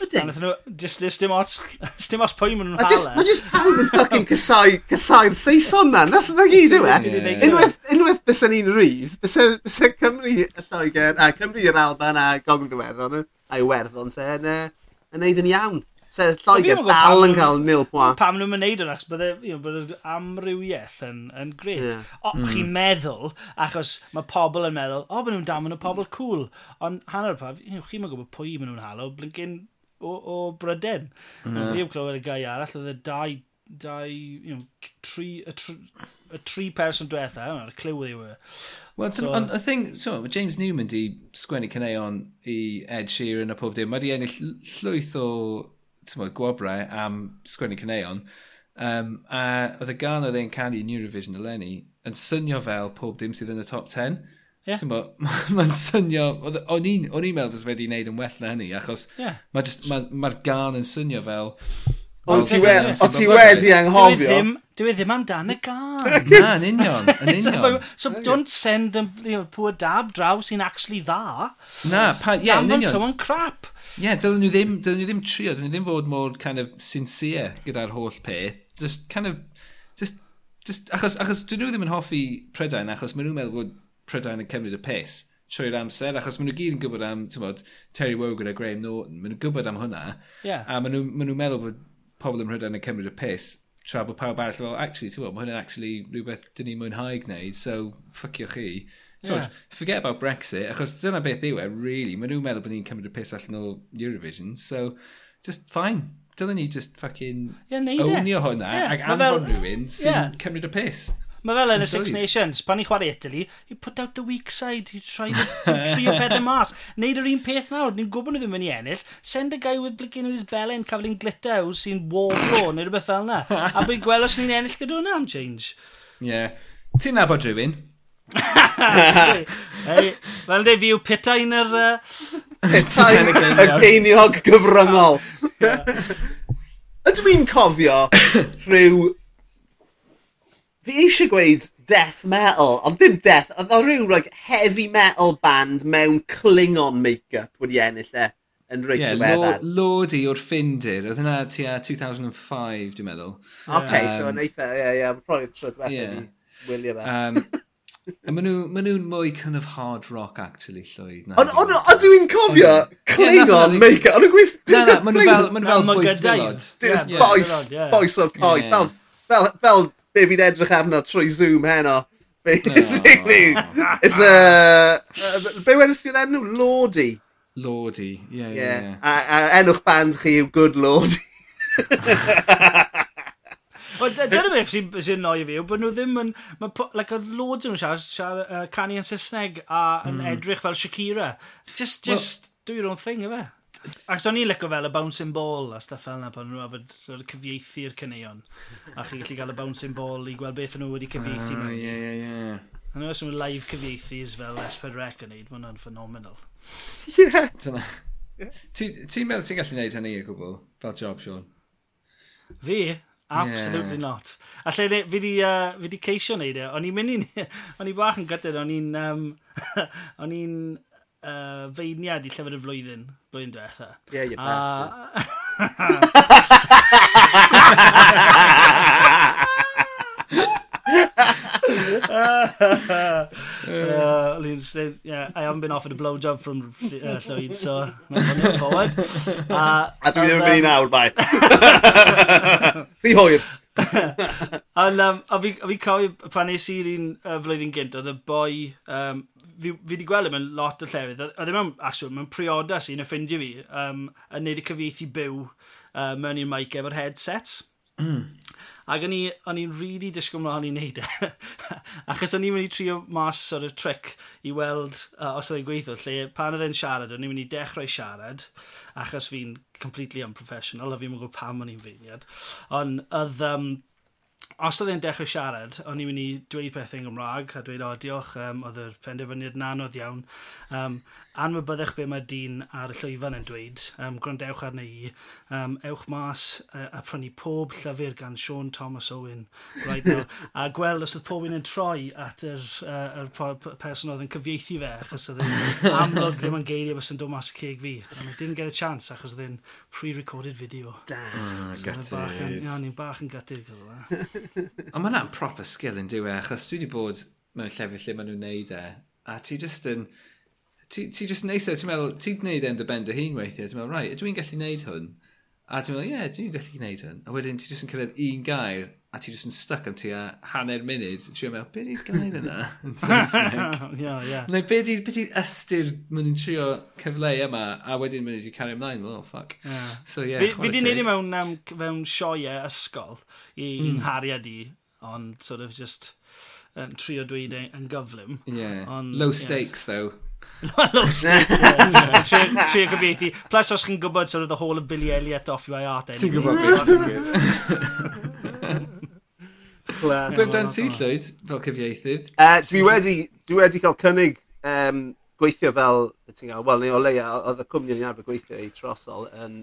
Ydyn? dim ots, dim ots pwy maen nhw'n hala. Mae just pawb yn ffucking casau, casau'r Saeson na. That's the gyd yw e. Unwaith bys ni'n rydd, bys Cymru y Lloegr, a Cymru yr Alban a Gogl Iwerddon, a Iwerddon te, yn, yn neud yn iawn. Se'r Lloegr dal yn cael nil pwa. Pam nhw'n mynd o'n achos bydde, you know, bydde amrywiaeth yn, yn gret. Yeah. O, mm. chi'n hmm. meddwl, achos mae pobl yn meddwl, o, maen nhw'n dam yn y pobl cool. Ond hanner pa, you know, chi'n gwybod pwy maen nhw'n halo, blincyn o, o Bryden. Mm. Fi yn clywed y gai arall, oedd y dau, dau, you know, tri, y tri, y tri person diwetha, yna'r clyw yw e. Wel, so, ond y thing, so, James Newman di sgwennu cyneuon i Ed Sheeran a pob dim, mae di ennill llwyth o tymod, gwobrau am sgwennu cyneuon. Um, a oedd y gan oedd e'n canu yn Eurovision eleni yn swnio fel pob dim sydd yn y top 10. Yeah. Mae'n ma swnio... O'n i'n meddwl bod wedi wneud yn well na hynny, achos yeah. mae'r ma, ma, ma gan yn swnio fel Ond ti wedi, o ti wedi anghofio. Dwi e ddim, dwi e ddim amdan y gan. Na, yn union, yn union. so don't send a you know, poor dab draw sy'n actually dda. Na, pa, ie, yeah, yn union. someone crap. Ie, yeah, dylen nhw ddim, dylen nhw ddim trio, dylen nhw ddim fod mor kind of sincere gyda'r holl peth. Just kind of, just, just achos, achos dyn nhw ddim yn hoffi Prydain, achos maen nhw'n meddwl bod Prydain yn cymryd y pes trwy'r amser, achos maen nhw gyd yn gwybod am, ti'n bod, Terry Wogan a Graham Norton, maen nhw'n gwybod am hwnna, yeah. a maen nhw'n nhw meddwl bod pobl ym Mhrydain yn cymryd y piss, tra bod pawb arall, well, actually, ti'n gwybod, mae hwnna'n actually rhywbeth dyn ni'n mwynhau gwneud, so ffycio chi. Yeah. Forget about Brexit, achos dyna beth yw e, really, maen nhw'n meddwl bod ni'n cymryd y piss allan o Eurovision, so just fine. Dylen ni just fucking yeah, ownio hwnna yeah, ac anfon fel... rhywun sy'n yeah. cymryd y piss. Mae fel yn y Six Nations, pan i chwarae Italy, you put out the weak side, you try to trio pethau mas. Neud yr un peth nawr, ni'n gwybod nhw ddim yn ei ennill. Send a guy with blinking with his belly yn cafel un glitter sy'n warbro neu rhywbeth fel yna. A bydd gweld os ni'n ennill gyda hwnna am change. Ie. Yeah. Ti'n nabod rhywun? hey, Fel de fi'w pitain yr... Pitain y geiniog gyfryngol. Ydw i'n cofio rhyw fi eisiau gweud death metal, ond dim death, oedd o rhyw like, heavy metal band mewn Klingon make-up wedi ennill e yn reit yeah, diweddar. Lordi o'r Ffindir, oedd hynna tua 2005 dwi'n meddwl. Ok, okay, um, so yn eitha, e, ie, ie, yeah, probably tro diwethaf yeah. i wylio fe. Um, Maen nhw'n ma nhw mwy kind of hard rock, actually, llwyd. Ond dwi'n cofio Klingon make-up. Ond dwi'n gwisgo Klingon. Maen nhw fel boes dwylod. Boes, boys o'r coed. Fel, fel be fi'n edrych arno trwy Zoom heno. Basically. Oh. It's a... Uh, be wedys ti'n enw? Lordi. Lordy, ie, yeah, ie. Yeah. yeah. A, a enw'ch band chi yw Good Lordi. Wel, dyna beth sy'n sy noi fi, yw bod nhw ddim yn... Ma, like, oedd loads yn nhw siarad, siarad uh, canu yn Saesneg a yn mm. edrych fel Shakira. Just, just, well, do your own thing, efe. Ac o'n i'n licio fel y bouncing ball a stuff fel yna pan nhw afod cyfieithu'r cyneuon. A chi gallu cael y bouncing ball i gweld beth nhw wedi cyfieithu. Ah, ie, ie, ie. A nhw oes nhw live cyfieithus fel S4 Rec yn neud, mae hwnna'n ffenomenol. Ie. Yeah. Dyna. Ti'n meddwl ti'n gallu neud hynny i gwbl, fel job, Sean? Fi? Absolutely yeah. not. A lle ne, fi di, uh, fi di ceisio neud e, o'n i'n mynd i'n... o'n i bach yn gyda'r, o'n i'n... Um, o'n i'n uh, feiniad i llyfr y flwyddyn, blwyddyn diwetha. Yeah, you're bastard. uh, uh, yeah, I haven't been offered a blowjob from uh, Llywyd, so I'm not forward. Uh, a dwi ddim yn mynd i um, nawr, bai. Fi hwyr. Ond um, a fi, a fi cofio pan nes i'r un uh, flwyddyn gynt, oedd y boi um, fi, fi wedi gweld mewn lot o llefydd, a ddim yn, actually, mewn prioda sy'n y ffrindiau fi, um, yn neud y cyfieithu byw uh, mewn i'r mic efo'r headset. Mm. Ac o'n i'n really disgwyl mlaen i'n neud e. Achos o'n i'n mynd i trio mas ar y tric i weld uh, os oedd e'n gweithio, lle pan oedd e'n siarad, o'n i'n mynd i dechrau siarad, achos fi'n completely unprofessional, a fi'n mynd gwybod pam o'n i'n feiniad. Ond oedd... Um, os oedd e'n dechrau siarad, o'n i'n mynd i dweud pethau yn Gymraeg a dweud, o, diolch, um, oedd yr penderfyniad yn anodd iawn. Um, anwybyddech be mae dyn ar y llwyfan yn dweud, um, gwrandewch arna i, um, ewch mas uh, a prynu pob llyfr gan Sean Thomas Owen, right now, a gweld os oedd pob un yn troi at yr, uh, yr person oedd yn cyfieithu fe, achos oedd yn amlwg ddim yn geiriau bys yn dod mas y ceg fi, and I didn't get a chance achos oedd yn pre-recorded video. Da, oh, so gutted. Ia, ni'n bach yn gutted gyda fe. Ond mae hwnna'n proper skill yn diwy, e, achos dwi wedi bod mewn llefydd lle maen nhw'n neud e, a ti just yn... In ti, ti just neis e, ti'n meddwl, ti'n gwneud e'n dy ben dy hun weithiau, ti'n meddwl, rai, ydw i'n gallu gwneud hwn? A ti'n meddwl, ie, yeah, dwi'n gallu gwneud hwn. A wedyn ti just yn cyrraedd un gair, a ti just yn stuck am ti a hanner munud, ti'n meddwl, beth i'r gair yna? Yn Saesneg. Ie, ie. Neu beth i'r ystyr maen nhw'n trio cyfleu yma, a wedyn maen nhw wedi cario ymlaen, well, oh, fuck. Yeah. So, ie, yeah, Fi teg. E neud i mewn, um, mewn sioiau ysgol i mm. nghariad i, ond sort of just um, trio dweud e yn gyflym. Yeah, on, low stakes, yeah. though. Low stakes. Tri gobeithio. Plus, os chi'n gwybod sort of the whole of Billy Elliot off your art. Ti'n gwybod beth. Class. Gwyd dan ti llwyd fel cyfieithydd? Uh, dwi, wedi, dwi wedi cael cynnig um, gweithio fel, ti'n gael, wel, neu o leia, oedd y cwmni o'n arfer gweithio i trosol, yn,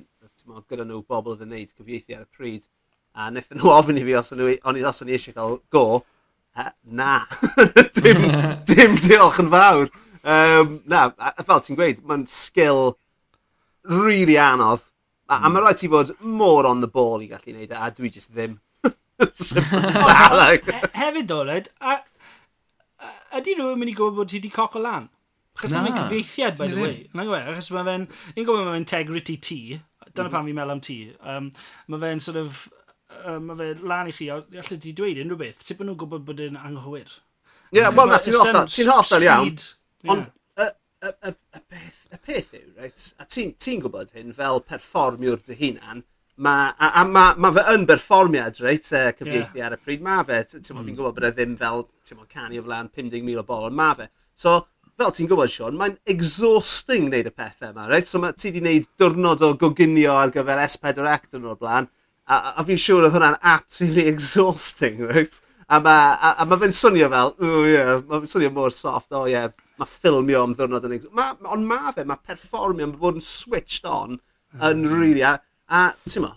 oedd gyda nhw bobl oedd yn neud cyfieithu ar y pryd, a wnaethon nhw ofyn i fi os o'n i, os o'n i eisiau cael go, uh, na, dim, dim diolch yn fawr um, na, a fel ti'n gweud, mae'n sgil really anodd. A, mm. a mae rhaid ti fod mor on the ball i gallu neud e, a dwi just ddim. Hefyd oled, a, a, ydy rhywun mynd i gwybod bod ti wedi coco lan? Chos mae'n cyfeithiad, by the way. Na gwe, achos mae fe'n, un gwybod mae fe'n integrity ti, dyna pan fi'n meddwl am ti. Um, mae fe'n sort of, um, mae fe'n lan i chi, allai ti dweud unrhyw beth, tipyn nhw'n gwybod bod yn anghywir. Ie, yeah, wel na, ti'n hollol iawn. Speed, Ond yeah. y, y, y, peth, y peth yw, reit, a ti'n ti, gwybod hyn fel perfformiwr dy hunan, ma, a, a ma, ma fe yn berfformiad reit uh, cyfieithu yeah. ar y pryd ma fe, ti'n mm. fi'n gwybod bod e ddim fel mo, canu o flan 50,000 o bol, ond ma fe. So, fel ti'n gwybod Sean, mae'n exhausting wneud y pethau yma, reit? So ma, ti wedi wneud diwrnod o goginio ar gyfer S4C yn o'r blaen, a, a, a fi'n siŵr oedd hwnna'n absolutely exhausting, reit? A mae a, a ma fe'n swnio fel, o ie, yeah, mae'n swnio mor soft, o oh, ie, yeah, mae ffilmio am ddiwrnod yn exo... Ma, ond ma fe, mae perfformio yn bod yn switched on mm. yn rili. A, a ti'n mo,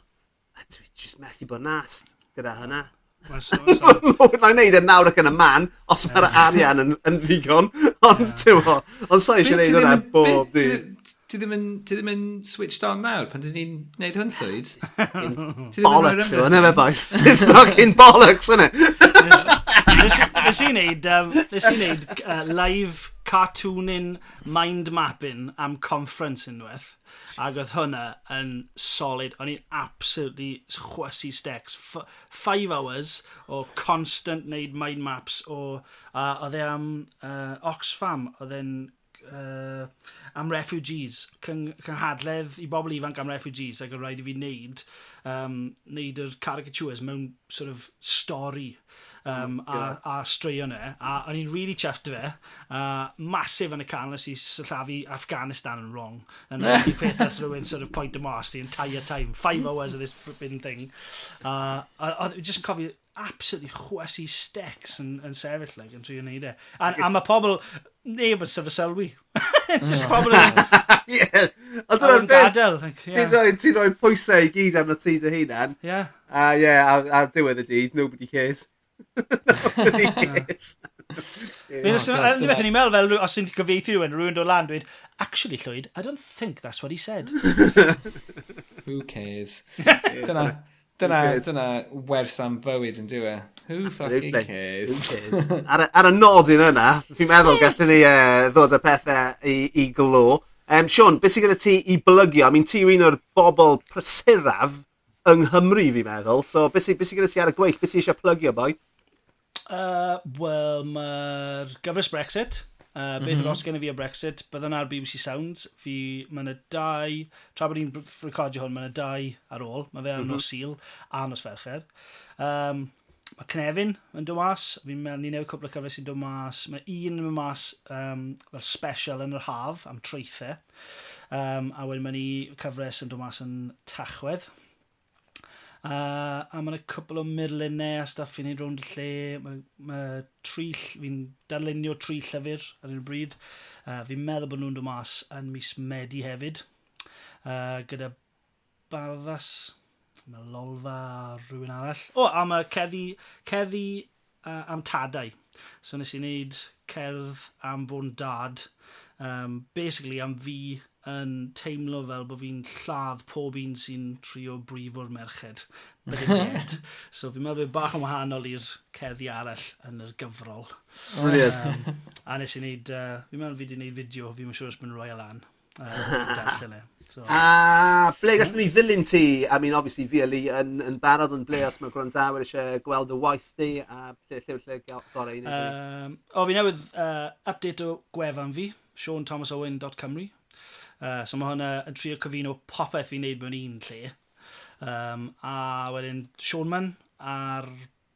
a dwi just methu bod nast gyda hynna. Mae'n neud e nawr ac yn y man, os mae'r arian yn, yn ddigon. Ond yeah. ti'n mo, ond sa eisiau neud hwnna bob dydd. Ti ddim, yn, ti ddim yn switched on nawr pan dyn ni'n neud hwn llwyd? bollocks yw, e? nefyd boys. Just fucking bollocks, yna. Nes i wneud, um, nes i wneud uh, live cartooning mind mapping am conference unwaith. Ac oedd hwnna yn solid. O'n i'n absolutely chwysu stecs. F five hours o constant wneud mind maps o... Uh, oedd e am uh, Oxfam, oedd e'n uh, am refugees, cyng cynghadledd i bobl ifanc am refugees ac yn rhaid i fi wneud, um, wneud yr caricatures mewn sort of stori um, a, a straeon e, a o'n i'n really chuffed fe, a masif yn y canol nes i sylfafu Afghanistan yn wrong, yn rhaid i peth as rhywun sort of point of mas the entire time, five hours of this flipping thing, uh, a o'n just yn cofio absolutely chwesi stecs yn, yn sefyll like, yn trio wneud e. A, a mae pobl, neb yn sefyll sylwi. Just hmm. pobl yn... Ie. A dyna'n beth. Ti'n rhoi, ti rhoi pwysau i gyd arno ti dy hunan. Ie. Yeah. A ie, a, a diwedd y dydd, nobody cares. Yn beth ni'n meddwl fel, os sy'n gyfeithi rhywun, rhywun do lan, dweud, actually Llwyd, I don't think that's what he said. Who cares? dyna, dyna, dyna wers am fywyd yn dywe. Who fucking cares? cares? ar, ar y nodyn yna, fi'n meddwl gallwn ni uh, ddod y pethau i, i glo. Um, Sean, beth sy'n gyda ti i blygio? I mean, ti yw un o'r bobl prysuraf yng Nghymru, fi'n meddwl. So, beth sy'n sy gyda ti ar y gweill? Beth sy'n eisiau plygio, boi? Uh, Wel, mae'r gyfres Brexit. Uh, beth mm -hmm. os gen i fi o Brexit, byddwn ar BBC Sounds, fi, mae yna dau, tra bod ni'n recordio hwn, mae yna dau ar ôl, mae fe ar mm -hmm. Sil a Nos Fercher. Um, mae Cnefin yn dod mas, fi'n meddwl ni newid cwbl o cyfres sy'n dod mas, mae un yn dod mas um, fel special yn yr haf am treithau, um, a wedyn mae ni cyfres yn dod mas yn tachwedd, Uh, a mae'n cwbl o myrlunau a stuff i wneud rownd y lle. Mae, mae trill, fi'n darlunio tri llyfr ar un bryd. Uh, fi'n meddwl bod nhw'n dod mas yn mis Medi hefyd. Uh, gyda Barddas, mae Lolfa a rhywun arall. O, oh, a mae cerddi, cerddi uh, am tadau. So nes i wneud cerdd am fod yn dad. Um, basically am fi yn teimlo fel bod fi'n lladd pob un sy'n trio brifo'r merched. so fi'n meddwl bod bach yn wahanol i'r cerddi arall yn yr gyfrol. Brilliant. Um, a nes i wneud, uh, fi'n meddwl fi wedi wneud fideo, fi'n siŵr sure os mae'n rhoi e lan. Uh, So. A ble gallwn ni ddilyn ti? I mean, obviously fi Ali yn, yn barod, yn ble os mae gwrandawyr eisiau gweld y waith di a lle lle lle gorau i um, O, fi newydd uh, update o gwefan fi, seanthomasowen.cymru. Uh, so mae hwnna yn trio cyfuno popeth fi'n neud mewn un lle. Um, a wedyn Sean Man ar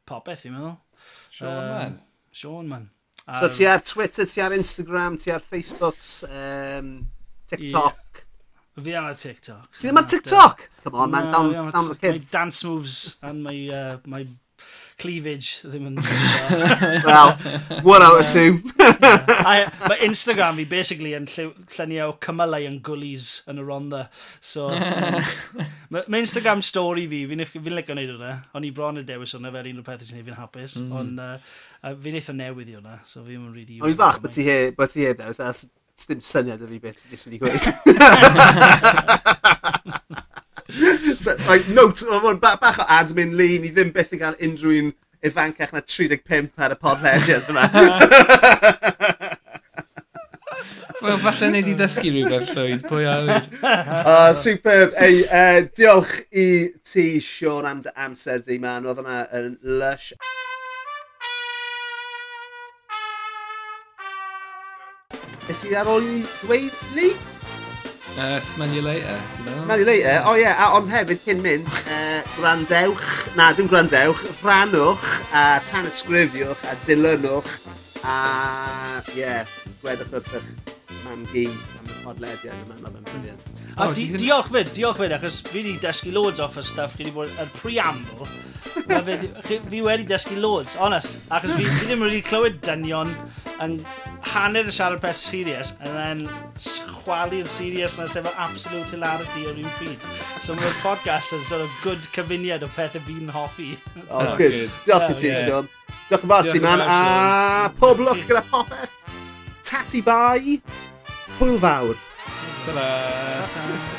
popeth fi'n meddwl. Sean um, Man? Sean Man. Ar... So ti ar Twitter, ti ar Instagram, ti ar Facebook, um, TikTok. Yeah. Fi ar TikTok. Ti ddim ar TikTok? Come on, man, no, down, down the kids. My dance moves and my, uh, my cleavage ddim yn... Wel, one out of two. yeah. I, mae Instagram fi basically yn lluniau o cymylau yn gullies yn y ronda. So, um, mae Instagram story fi, fi'n fi licio gwneud hwnna. O'n i bron y dewis hwnna fel un o'r pethau sy'n ei fi'n hapus. Mm. Ond uh, fi'n eitha newydd i hwnna, so fi'n mynd rili... O'n i fach, bod ti here, bod ti here, dewis, a ddim syniad o fi beth, jyst wedi gweud so, like, note, mae hwn ba bach o admin lean i ddim beth i gael unrhyw un ifancach na 35 ar y podlediad yma. Wel, falle wneud i ddysgu rhywbeth llwyd, pwy a wyr. Uh, superb. Ei, uh, diolch i ti, Sean, am dy amser di, man. Oedd yna yn lush. Ys i ar ôl i ddweud ni? Uh, smell you later. You know? Smell you later. O oh, ie, yeah. a ond hefyd cyn mynd, uh, gwrandewch, na dim gwrandewch, rhanwch, a uh, tanysgrifiwch, a dilynwch, a ie, yeah, gwedwch wrth eich mam gi am y podlediad yma, mae'n brilliant. A oh, di, diolch fyd, diolch fyd, achos fi wedi dysgu loads off y stuff chi wedi bod yn preamble. fi, fi wedi dysgu loads, honest, achos fi, fi ddim wedi clywed dynion yn hanner y siarad peth serious, and then chwalu'r serious na sef absolute hilarity o'r un pryd. So mae'r podcast yn sort of good cyfuniad o pethau fi'n hoffi. oh, good. Diolch i ti, Sean. Diolch yn fawr ti, man. A pob lwc gyda popeth. Tati bai. Hwyl fawr. Ta-da! Ta-ta.